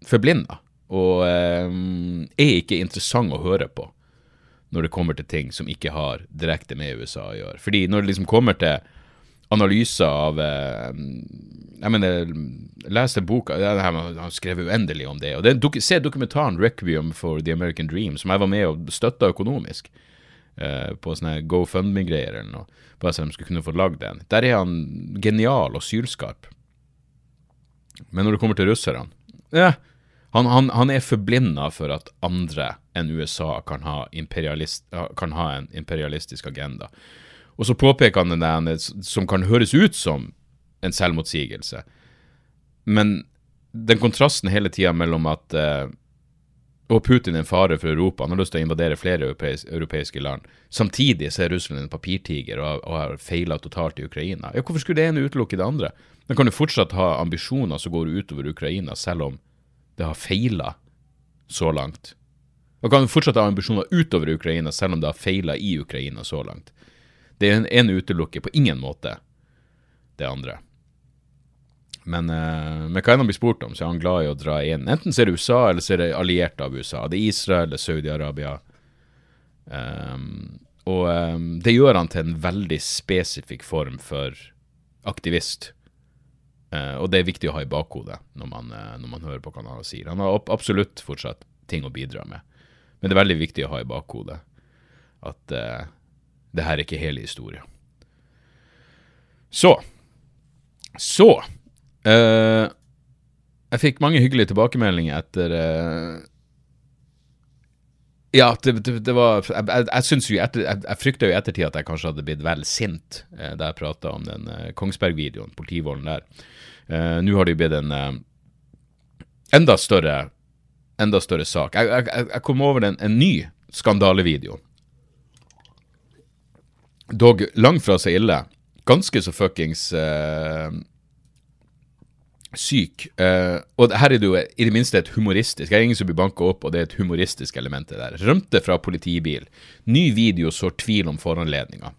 Speaker 1: forblinda og uh, er ikke interessant å høre på når det kommer til ting som ikke har direkte med USA å gjøre. Fordi når det liksom kommer til analyser av Jeg mener, les den boka Han har skrevet uendelig om det. og det, Se dokumentaren 'Requiem for the American Dream', som jeg var med og støtta økonomisk eh, på sånne GoFundMe-greier eller noe, bare så de skulle kunne få lagd en. Der er han genial og sylskarp. Men når det kommer til russerne ja, han, han, han, er forblinda for at andre enn USA kan ha, kan ha, en imperialistisk agenda. Og så påpeker han den som kan høres ut som en selvmotsigelse. Men den kontrasten hele tida mellom at eh, og Putin er en fare for Europa. Han har lyst til å invadere flere europeiske land. Samtidig så er Russland en papirtiger og og har feila totalt i Ukraina. Ja, Hvorfor skulle det ene utelukke det andre? Man kan du fortsatt ha ambisjoner som går utover Ukraina, selv om det har feila så langt? Man kan fortsatt ha ambisjoner utover Ukraina, selv om det har feila i Ukraina så langt? Det er en, en utelukker på ingen måte det andre. Men, uh, men hva enn han blir spurt om, så er han glad i å dra inn. Enten så er det USA, eller så er det allierte av USA. Det er Israel eller Saudi-Arabia. Um, og um, det gjør han til en veldig spesifikk form for aktivist. Uh, og det er viktig å ha i bakhodet når man, uh, når man hører på hva han sier. Han har absolutt fortsatt ting å bidra med, men det er veldig viktig å ha i bakhodet at uh, det her er ikke hele historien. Så Så Uh, jeg fikk mange hyggelige tilbakemeldinger etter uh, Ja, det, det, det, var Jeg, jeg, jo jeg, jeg frykta jo i ettertid at jeg kanskje hadde blitt vel sint uh, da jeg prata om den Kongsberg-videoen, politivolden der. Nå har det jo blitt en enda større enda større sak. Jeg, jeg, kom over en, en ny skandalevideo. Dog langt fra så ille. Ganske så fuckings eh, syk. Uh, og her er det jo i det minste et humoristisk Jeg er ingen som blir banka opp, og det er et humoristisk element der. Rømte fra politibil. Ny video sår tvil om foranledninga.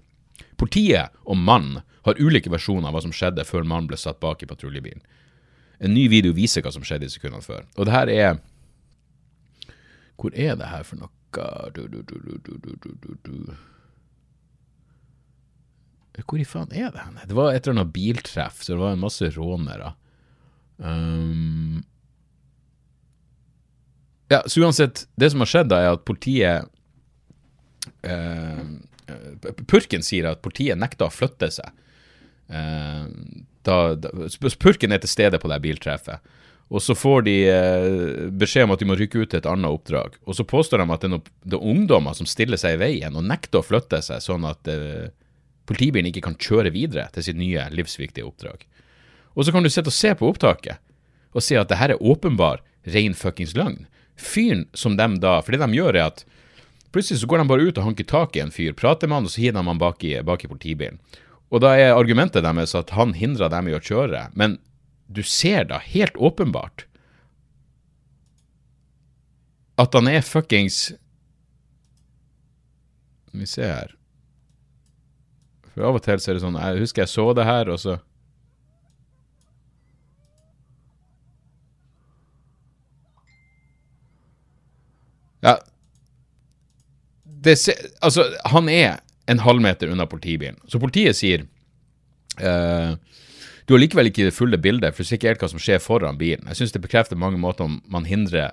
Speaker 1: Politiet og mannen har ulike versjoner av hva som skjedde før mannen ble satt bak i patruljebilen. En ny video viser hva som skjedde i sekundene før. Og det her er Hvor er det her for noe? Du, du, du, Hvor i faen er det hen? Det var et eller annet biltreff, så det var en masse rånere. Um, ja, så uansett, det som har skjedd, da, er at politiet uh, Purken sier at politiet nekta å flytte seg. Uh, da, da, purken er til stede på det biltreffet. Og så får de uh, beskjed om at de må rykke ut til et annet oppdrag. Og så påstår de at det er, noe, det er ungdommer som stiller seg i veien og nekter å flytte seg, sånn at politibilen ikke kan kjøre videre til sitt nye livsviktige oppdrag. Og så kan du sitte og se på opptaket og si at det her er åpenbar ren fuckings løgn. Fyren som dem da For det de gjør, er at plutselig så går de bare ut og hanker tak i en fyr, prater med han, og så hiver de han bak i, bak i politibilen. Og da er argumentet deres at han hindrer dem i å kjøre. Men du ser da helt åpenbart at han er fuckings Skal vi se her For av og til så er det sånn Jeg husker jeg så det her, og så Ja det, Altså, han er en halvmeter unna politibilen. Så politiet sier uh, du har likevel ikke det fulle bildet, for du ser ikke helt hva som skjer foran bilen. Jeg syns det bekrefter mange måter om man hindrer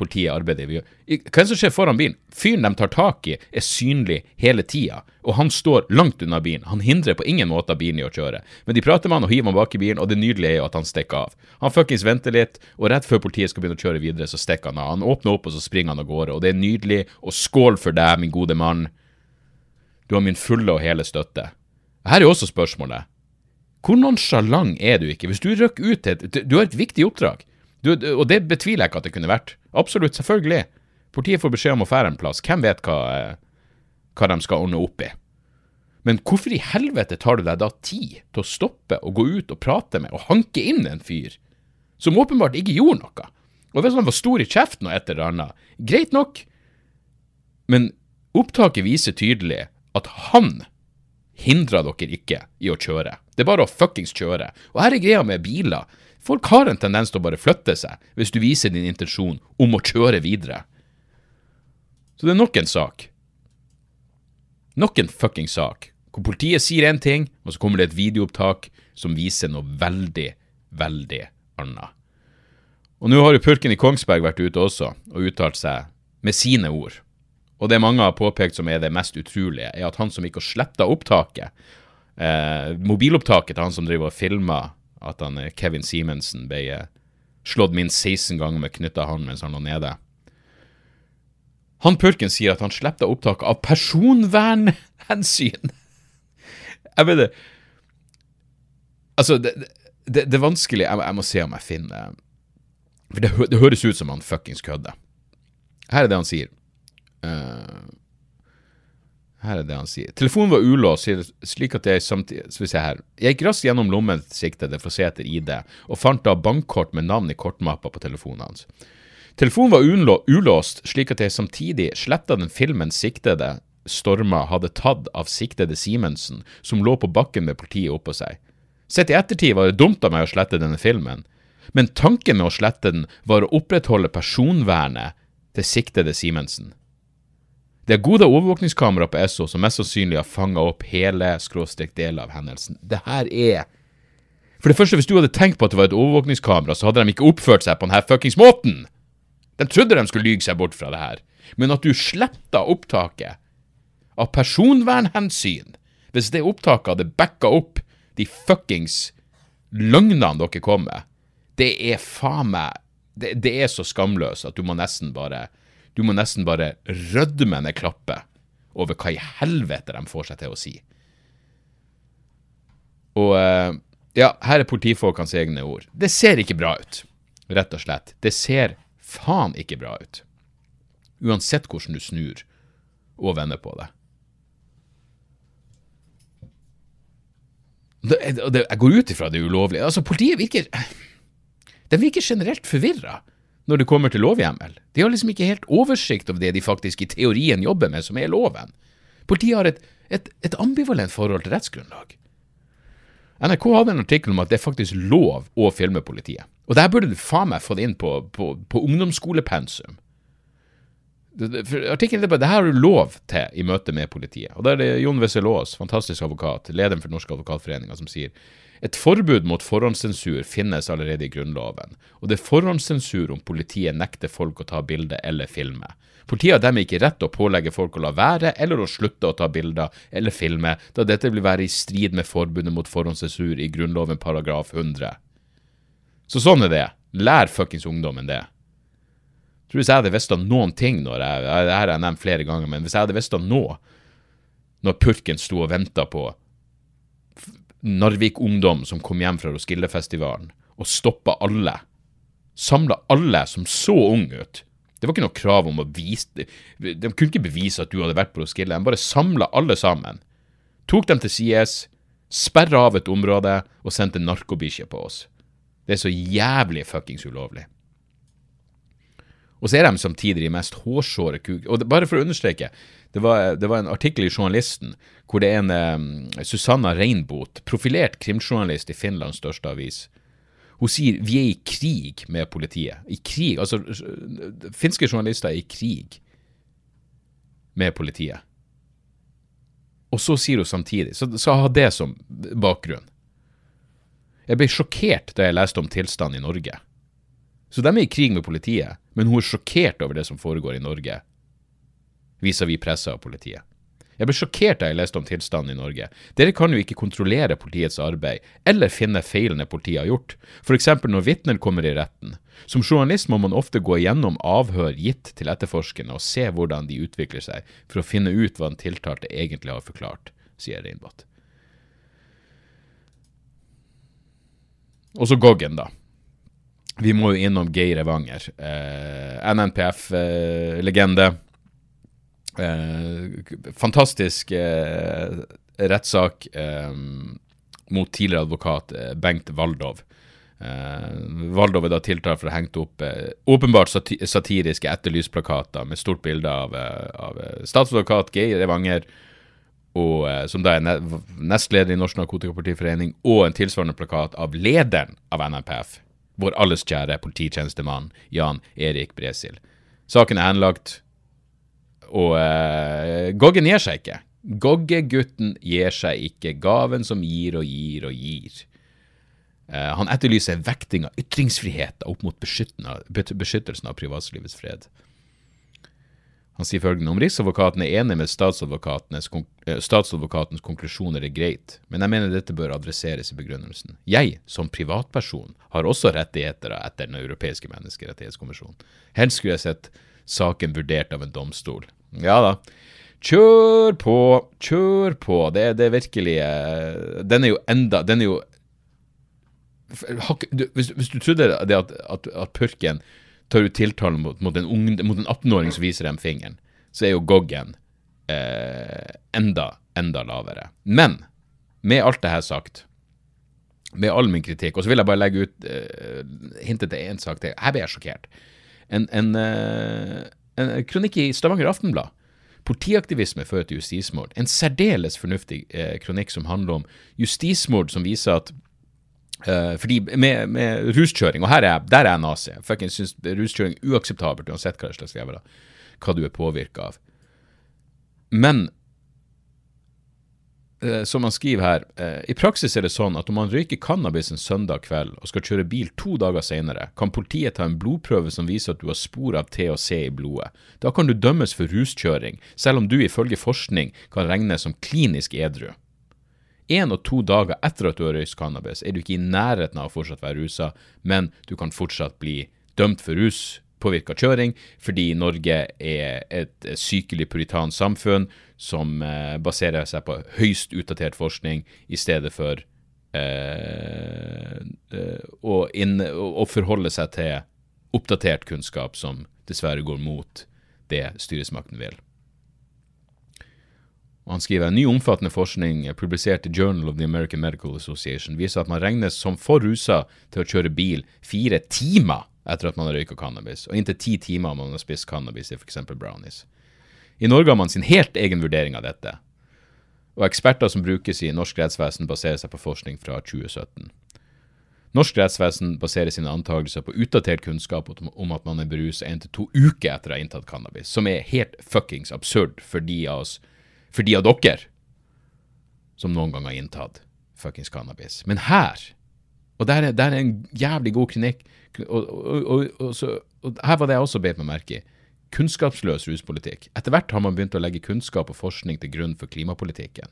Speaker 1: politiet arbeider. Hva som skjer foran bilen? Fyren de tar tak i, er synlig hele tida, og han står langt unna bilen. Han hindrer på ingen måte bilen i å kjøre. Men de prater med han og hiver han bak i bilen, og det nydelige er jo at han stikker av. Han fuckings venter litt, og rett før politiet skal begynne å kjøre videre, så stikker han av. Han åpner opp, og så springer han av gårde, og det er nydelig. Og skål for deg, min gode mann. Du har min fulle og hele støtte. Her er også spørsmålet. Hvor nonsjalant er du ikke? Hvis du røkker ut til et Du har et viktig oppdrag. Du, og det betviler jeg ikke at det kunne vært. Absolutt, selvfølgelig. Politiet får beskjed om å fære en plass. Hvem vet hva, eh, hva de skal ordne opp i? Men hvorfor i helvete tar du deg da tid til å stoppe og gå ut og prate med og hanke inn en fyr som åpenbart ikke gjorde noe? Og hvis han var stor i kjeften og et eller annet, greit nok, men opptaket viser tydelig at han hindrer dere ikke i å kjøre. Det er bare å fuckings kjøre. Og her er greia med biler. Folk har en tendens til å bare flytte seg hvis du viser din intensjon om å kjøre videre. Så det er nok en sak. Nok en fucking sak. Hvor politiet sier én ting, og så kommer det et videoopptak som viser noe veldig, veldig annet. Og nå har jo purken i Kongsberg vært ute også og uttalt seg med sine ord. Og det mange har påpekt som er det mest utrolige, er at han som gikk og sletta opptaket, eh, mobilopptaket til han som driver og filmer at han, eh, Kevin Simensen ble eh, slått minst 16 ganger med knytta hånd mens han lå nede. Han purken sier at han slipper opptak av personvernhensyn. Jeg vet det Altså, det, det, det er vanskelig jeg, jeg, må se om jeg finner For det, det høres ut som han fuckings kødder. Her er det han sier. Uh, her er det han sier. Telefonen var ulåst, slik at jeg samtidig Skal vi se her. Jeg gikk raskt gjennom lommen til siktede for å se etter ID, og fant da bankkort med navn i kortmappa på telefonen hans. Telefonen var ulåst, slik at jeg samtidig sletta den filmen siktede Storma hadde tatt av siktede Simensen, som lå på bakken med politiet oppå seg. Sett i ettertid var det dumt av meg å slette denne filmen, men tanken med å slette den var å opprettholde personvernet til siktede Simensen. Det er gode overvåkningskamera på Esso som mest sannsynlig har fanga opp hele skråstrek deler av hendelsen. Det her er For det første, hvis du hadde tenkt på at det var et overvåkningskamera, så hadde de ikke oppført seg på denne fuckings måten! De trodde de skulle lyge seg bort fra det her. Men at du sletta opptaket av personvernhensyn, hvis det opptaket hadde backa opp de fuckings løgnene dere kom med, det er faen meg det, det er så skamløst at du må nesten bare du må nesten bare rødmende klappe over hva i helvete de får seg til å si. Og eh, ja, her er politifolkenes egne ord. Det ser ikke bra ut, rett og slett. Det ser faen ikke bra ut. Uansett hvordan du snur og vender på det. jeg går ut ifra det ulovlige. Altså, Politiet virker De virker generelt forvirra når det kommer til lovhjemmel. De har liksom ikke helt oversikt over det de faktisk i teorien jobber med, som er loven. Politiet har et, et, et ambivalent forhold til rettsgrunnlag. NRK hadde en artikkel om at det er faktisk lov å filme politiet. Og det her burde du faen meg fått inn på, på, på ungdomsskolepensum. Artikkelen er det her har du lov til i møte med politiet. Og Da er det Jon Wessel-Aas, fantastisk advokat, lederen for Norske Advokatforening, som sier et forbud mot forhåndssensur finnes allerede i Grunnloven, og det er forhåndssensur om politiet nekter folk å ta bilde eller filme. Politiet har dermed ikke rett til å pålegge folk å la være eller å slutte å ta bilder eller filme, da dette vil være i strid med forbudet mot forhåndssensur i Grunnloven paragraf 100. Så sånn er det. Lær fuckings ungdommen det. Jeg tror Hvis jeg hadde visst noen ting når jeg, Det her har jeg nevnt flere ganger, men hvis jeg hadde visst nå, når purken sto og venta på Narvik-ungdom som kom hjem fra Roskilde-festivalen, og stoppa alle. Samla alle som så unge ut. Det var ikke noe krav om å vise De kunne ikke bevise at du hadde vært på Roskilde. De bare samla alle sammen. Tok dem til sides, sperra av et område og sendte narkobikkje på oss. Det er så jævlig fuckings ulovlig. Og så er de samtidig de mest hårsåre kuk... Og det, bare for å understreke, det var, det var, en artikkel i Journalisten hvor det er en um, Susanna Reinbot, profilert krimjournalist i Finlands største avis. Hun sier vi er i krig med politiet. I krig, altså Finske journalister er i krig med politiet. Og så sier hun samtidig, så, så ha det som bakgrunn. Jeg ble sjokkert da jeg leste om tilstanden i Norge. Så de er i krig med politiet, men hun er sjokkert over det som foregår i Norge vis-à-vis -vis pressa og politiet. Jeg ble sjokkert da jeg leste om tilstanden i Norge. Dere kan jo ikke kontrollere politiets arbeid, eller finne feilene politiet har gjort, f.eks. når vitner kommer i retten. Som journalist må man ofte gå igjennom avhør gitt til etterforskerne og se hvordan de utvikler seg, for å finne ut hva den tiltalte egentlig har forklart, sier Reinbott. Og så Goggen, da. Vi må jo innom Geir Evanger. Eh, NNPF-legende. Eh, Eh, fantastisk eh, rettssak eh, mot tidligere advokat eh, Bengt Waldov. Eh, Waldov er da tiltalt for å ha hengt opp eh, åpenbart sati satiriske etterlysplakater med stort bilde av, av statsadvokat Geir Evanger, og, som da er nestleder i Norsk Narkotikapartiforening, og en tilsvarende plakat av lederen av NMPF, vår alles kjære polititjenestemann Jan Erik Bresil. Saken er henlagt. Og uh, Goggen gir seg ikke. Goggegutten gir seg ikke. Gaven som gir og gir og gir. Uh, han etterlyser vekting av ytringsfrihet opp mot beskyttelsen av privatlivets fred. Han sier følgende om Riksadvokaten er enig med statsadvokatens, eh, statsadvokatens konklusjoner er greit, men jeg mener dette bør adresseres i begrunnelsen. Jeg, som privatperson, har også rettigheter etter Den europeiske menneskerettighetskommisjonen. Helst skulle jeg sett saken vurdert av en domstol. Ja da. Kjør på, kjør på. Det, er virkelig Den er jo enda Den er jo hvis, hvis, du trodde det at, at, at purken tar ut tiltale mot, mot, en, en 18-åring som viser dem fingeren, så er jo Goggen eh, enda, enda lavere. Men med alt det her sagt, med all min kritikk, og så vil jeg bare legge ut eh, hintet til én sak til. Her ble jeg sjokkert. En, en, eh, en kronikk i Stavanger Aftenblad Politiaktivisme fører til justismord. En særdeles fornuftig eh, kronikk som handler om justismord, som viser at eh, fordi med, med, ruskjøring, og er der er jeg nazi, jeg syns ruskjøring er uakseptabelt uansett hva slags jævla hva du er påvirka av. Men Eh, som han skriver her, eh, i praksis er det sånn at om man røyker cannabis en søndag kveld og skal kjøre bil to dager senere, kan politiet ta en blodprøve som viser at du har spor av THC i blodet. Da kan du dømmes for ruskjøring, selv om du ifølge forskning kan regnes som klinisk edru. En og to dager etter at du har røykt cannabis, er du ikke i nærheten av å fortsatt være rusa, men du kan fortsatt bli dømt for rus påvirka kjøring, fordi Norge er et sykelig puritansk samfunn som eh, baserer seg på høyst utdatert forskning i stedet for eh, eh å, inn, å, forholde seg til oppdatert kunnskap som dessverre går mot det styresmakten vil. Han skriver en ny omfattende forskning publisert i Journal of the American Medical Association viser at man regnes som for rusa til å kjøre bil fire timer etter at man har røyka cannabis, og inntil ti timer om man har spist cannabis i f.eks. brownies. I Norge har man sin helt egen vurdering av dette, og eksperter som brukes i norsk rettsvesen, baserer seg på forskning fra 2017. Norsk rettsvesen baserer sine antakelser på utdatert kunnskap om at man er berusa én til to uker etter å ha inntatt cannabis, som er helt fuckings absurd for de av oss, for de av dere som noen gang har inntatt fuckings cannabis. Men her, og der er, der er en jævlig god klinikk, og, og, og, og her var det jeg også beit meg merke i, kunnskapsløs ruspolitikk. Etter hvert har man begynt å legge kunnskap og forskning til grunn for klimapolitikken.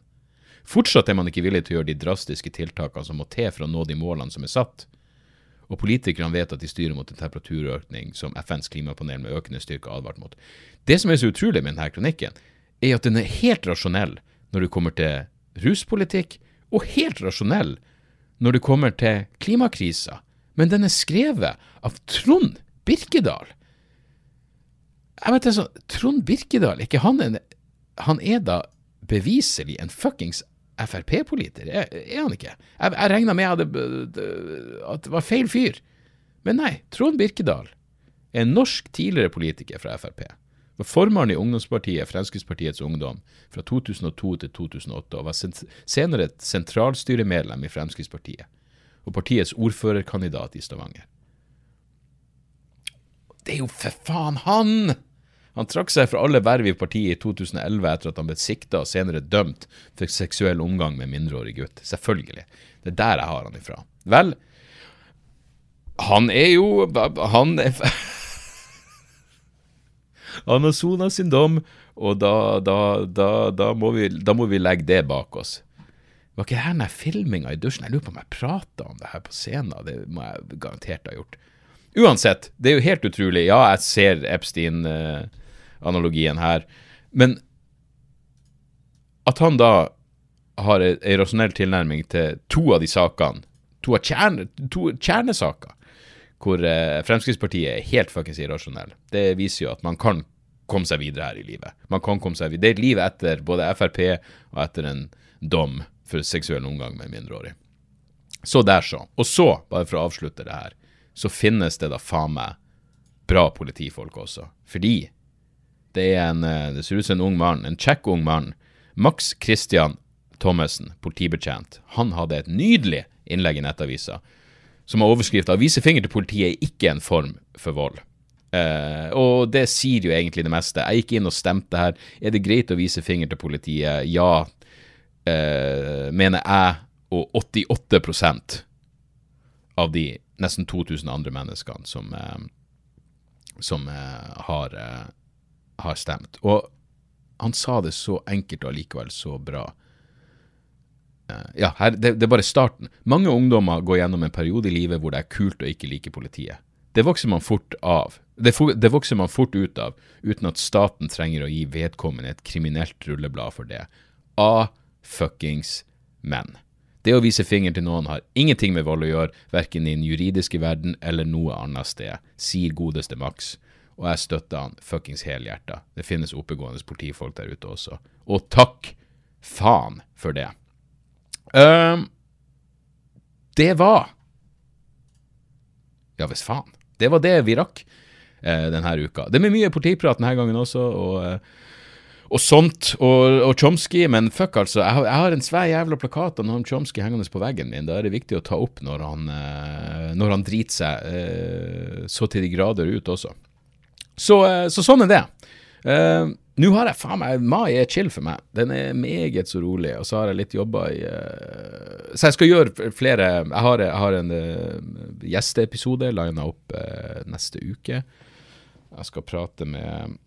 Speaker 1: Fortsatt er man ikke villig til å gjøre de drastiske tiltakene som må til for å nå de målene som er satt. Og politikerne vet at de styrer mot en temperaturøkning som FNs klimapanel med økende styrke advarte mot. Det som er så utrolig med denne kronikken, er at den er helt rasjonell når det kommer til ruspolitikk, og helt rasjonell når det kommer til klimakrisa. Men den er skrevet av Trond Birkedal. Jeg vet altså, Trond Birkedal, ikke han en, Han er da beviselig en fuckings Frp-politiker, er, er, han ikke? Jeg, jeg regna med at det var feil fyr. Men nei, Trond Birkedal er en norsk tidligere politiker fra Frp. Var formann i ungdomspartiet Fremskrittspartiets Ungdom fra 2002 til 2008, og var senere et sentralstyremedlem i Fremskrittspartiet, og partiets ordførerkandidat i Stavanger. Det er jo for faen han! Han trakk seg fra alle verv i partiet i 2011 etter at han ble sikta og senere dømt for seksuell omgang med mindreårig gutt. Selvfølgelig. Det er der jeg har han ifra. Vel, han er jo Han er Han har sona sin dom, og da, da, da, da, må vi, da må vi legge det bak oss. Var ikke det her den filminga i dusjen. Jeg lurer på om jeg prata om det her på scenen. Det må jeg garantert ha gjort. Uansett, det er jo helt utrolig. Ja, jeg ser Epstein. Uh, analogien her. Men at han da har ei rasjonell tilnærming til to av de sakene, to av kjerne, to kjernesaker, hvor eh, Fremskrittspartiet er helt fuckings irrasjonell, det viser jo at man kan komme seg videre her i livet. Man kan komme seg videre. Det er et liv etter både Frp og etter en dom for seksuell omgang med mindreårig. Så der, så. Og så, bare for å avslutte det her, så finnes det da faen meg bra politifolk også. Fordi det, er en, eh, det ser ut som en ung mann, en kjekk ung mann. Max Christian Thommessen, politibetjent. Han hadde et nydelig innlegg i Nettavisa som har overskrift 'Vise finger til politiet er ikke en form for vold'. Eh, og det sier jo egentlig det meste. Jeg gikk inn og stemte her. Er det greit å vise finger til politiet? Ja, eh, mener jeg, og 88% av de nesten 2000 andre menneskene som, eh, som har har stemt. Og han sa det så enkelt og allikevel så bra. Uh, ja, her, det, det, er bare starten. Mange ungdommer går gjennom en periode i livet hvor det er kult å ikke like politiet. Det vokser man fort av. Det, det vokser man fort ut av, uten at staten trenger å gi vedkommende et kriminelt rulleblad for det. A fuckings men. Det å vise finger til noen har ingenting med vold å gjøre, verken i den juridiske verden eller noe annet sted, sier godeste Max og jeg støtter han fuckings helhjerta. Det finnes oppegående politifolk der ute også. Og takk faen for det. Um, det var Ja visst faen. Det var det vi rakk uh, denne uka. Det blir mye politiprat denne gangen også, og, uh, og sånt. Og, og, Chomsky, men fuck, altså. Jeg har, jeg har en svær jævla plakat av noen Chomsky hengende på veggen min. Da er det viktig å ta opp når han, uh, når han driter seg så til de grader ut også. Så, eh, så sånn er det. Uh, Nå har jeg faen meg Mai er chill for meg. Den er meget så rolig. Og så har jeg litt jobba i uh, Så jeg skal gjøre flere Jeg har, jeg har en uh, gjesteepisode lina opp neste uke. Jeg skal prate med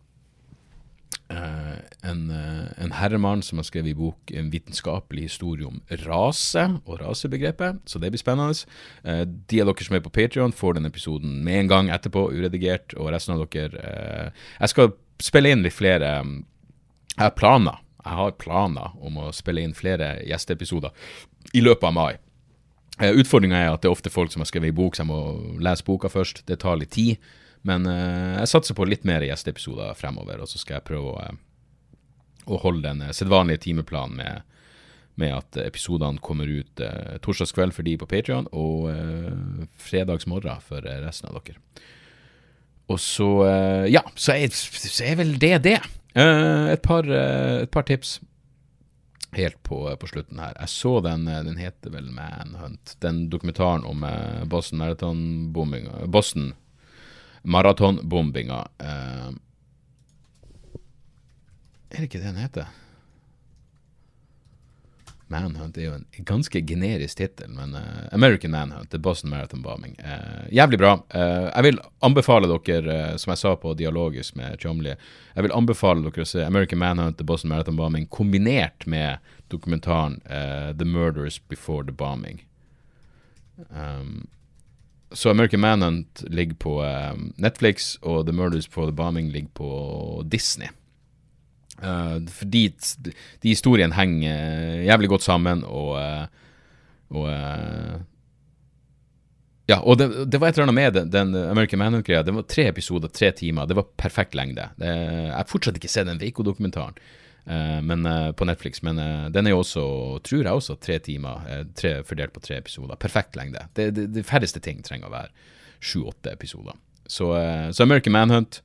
Speaker 1: en, uh, en, herremann som har skrevet i bok en vitenskapelig historie om rase og rasebegrepet, så det blir spennende. Uh, de av dere som er på Patrion, får den episoden med en gang etterpå, uredigert. Og resten av dere Jeg skal spille inn litt flere Jeg har planer. Jeg har planer om å spille inn flere gjesteepisoder i løpet av mai. Utfordringa er at det er ofte folk som har skrevet i bok, så jeg må lese boka først. Det tar litt tid. Men uh, jeg satser på litt mer gjesteepisoder fremover, og så skal jeg prøve å, å holde den sedvanlige timeplanen med, med at episodene kommer ut uh, torsdagskveld for de på Patrion, og uh, fredagsmorgen for resten av dere. Og så Ja, så er, så er, vel det det. et, par, et par tips helt på, på, slutten her. Jeg så den, den heter vel Manhunt. Den dokumentaren om Boston Marathon-bombinga Boston maratonbombinga eh, Er det ikke det den heter? Manhunt er jo en ganske generisk tittel, men uh, American Manhunt, The Boston Marathon Bombing. Uh, jævlig bra. Uh, jeg vil anbefale dere, som jeg sa på Dialogisk med Chomli, jeg vil anbefale dere å se American Manhunt, The Boston Marathon Bombing kombinert med dokumentaren The Murders Before the Bombing. Um, så American Manhunt ligger på Netflix, og The Murders for the Bombing ligger på Disney. Uh, fordi de historiene henger jævlig godt sammen, og, og Ja, og det, det, var et eller annet med den, den American Manhunt-greia. Det var tre episoder, tre timer. Det var perfekt lengde. Det, jeg har fortsatt ikke sett den Veiko-dokumentaren på Netflix, men den er jo også, tror jeg også, tre timer. Tre, fordelt på tre episoder. Perfekt lengde. Det, det, det færreste ting trenger å være sju-åtte episoder. Så, så American Manhunt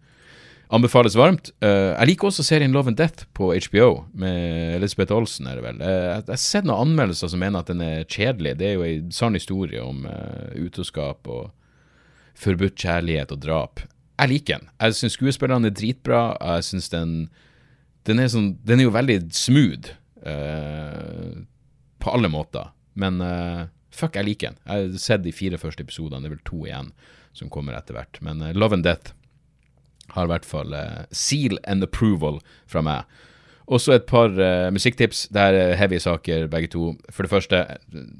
Speaker 1: Anbefales varmt. Jeg liker også serien Love and Death på HBO, med Elisabeth Olsen. er det vel. Jeg har sett noen anmeldelser som mener at den er kjedelig. Det er jo en sann historie om utroskap og forbudt kjærlighet og drap. Jeg liker den. Jeg syns skuespillerne er dritbra. Jeg synes den, den, er sånn, den er jo veldig smooth uh, på alle måter. Men fuck, jeg liker den. Jeg har sett de fire første episodene. Det er vel to igjen som kommer etter hvert. Men Love and Death har i hvert fall uh, seal and approval fra meg. Også et par uh, musikktips. Det er heavy saker, begge to. For det første,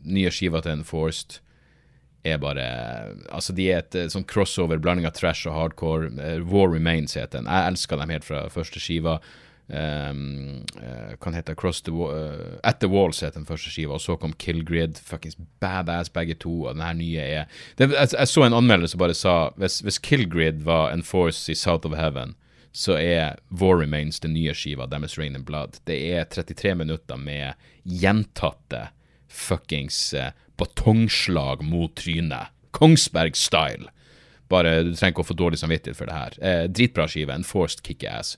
Speaker 1: nye skiva til Enforced er bare Altså, de er et uh, sånn crossover, blanding av trash og hardcore. War Remains heter den. Jeg elsker dem helt fra første skiva. Um, kan hete Across the uh, At the Walls het den første skiva, og så kom Killgrid. Fuckings badass begge to. Og den her nye er det, jeg, jeg, så en anmeldelse som bare sa hvis, hvis Killgrid var en force i South of Heaven, så er War Remains den nye skiva deres Rain and Blood. Det er 33 minutter med gjentatte fuckings uh, batongslag mot trynet. Kongsberg-style. Bare Du trenger ikke å få dårlig samvittighet for det her. Eh, dritbra skive. Enforced kickass.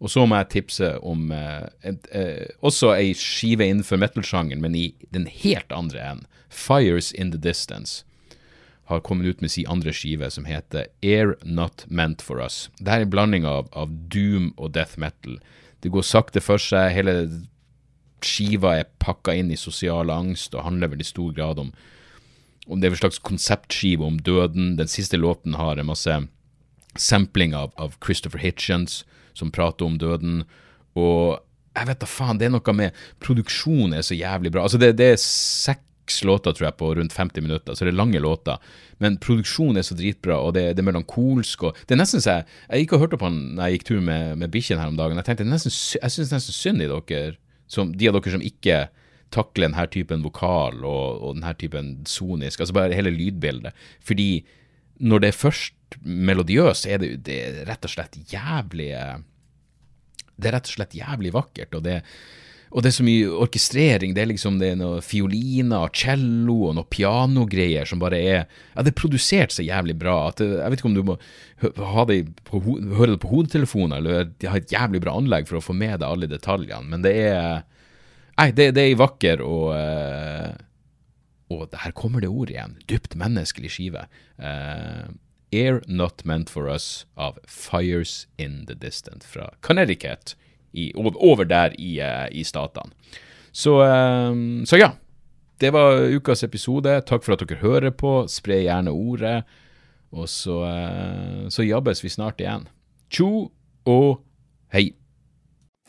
Speaker 1: Og så må jeg tipse om eh, et, eh, også ei skive innenfor metal-sjangeren, men i den helt andre enden. Fires in the Distance har kommet ut med sin andre skive, som heter Air Not Meant For Us. Det er en blanding av, av, doom og death metal. Det går sakte for seg. Hele skiva er pakka inn i sosial angst og handler vel i stor grad om, om det er en slags konseptskive om døden. Den siste låten har en masse sampling av, av Christopher Hitchens som prater om døden. Og jeg vet da faen, det er noe med Produksjonen er så jævlig bra. Altså, det, det er seks låter, tror jeg, på rundt 50 minutter, så det er lange låter. Men produksjonen er så dritbra, og det, det er melankolsk. og det er nesten så Jeg jeg gikk og hørte på han når jeg gikk tur med, med bikkjen her om dagen. Jeg tenkte nesten, jeg syns nesten synd i dere, som, de av dere som ikke takler denne typen vokal og, og denne typen sonisk, altså bare hele lydbildet. Fordi når det først melodiøst, er det, det er rett og slett jævlig Det er rett og slett jævlig vakkert. og det og det er så mye orkestrering. Det er liksom det er noe fioliner cello og noe pianogreier som bare er Ja, det er produsert så jævlig bra at det, jeg vet ikke om du må det på, høre det på hodetelefonen eller de har et jævlig bra anlegg for å få med deg alle detaljene, men det er Nei, det, det er vakker og uh, Og her kommer det ord igjen. Dypt menneskelig skive. Uh, Air Not Meant For Us av Fires In The Distant fra Connecticut, i, over der i, uh, i statene. Så, um, så, ja. Det var ukas episode. Takk for at dere hører på. Spre gjerne ordet. Og så, uh, så jabbes vi snart igjen. Tjo og hei.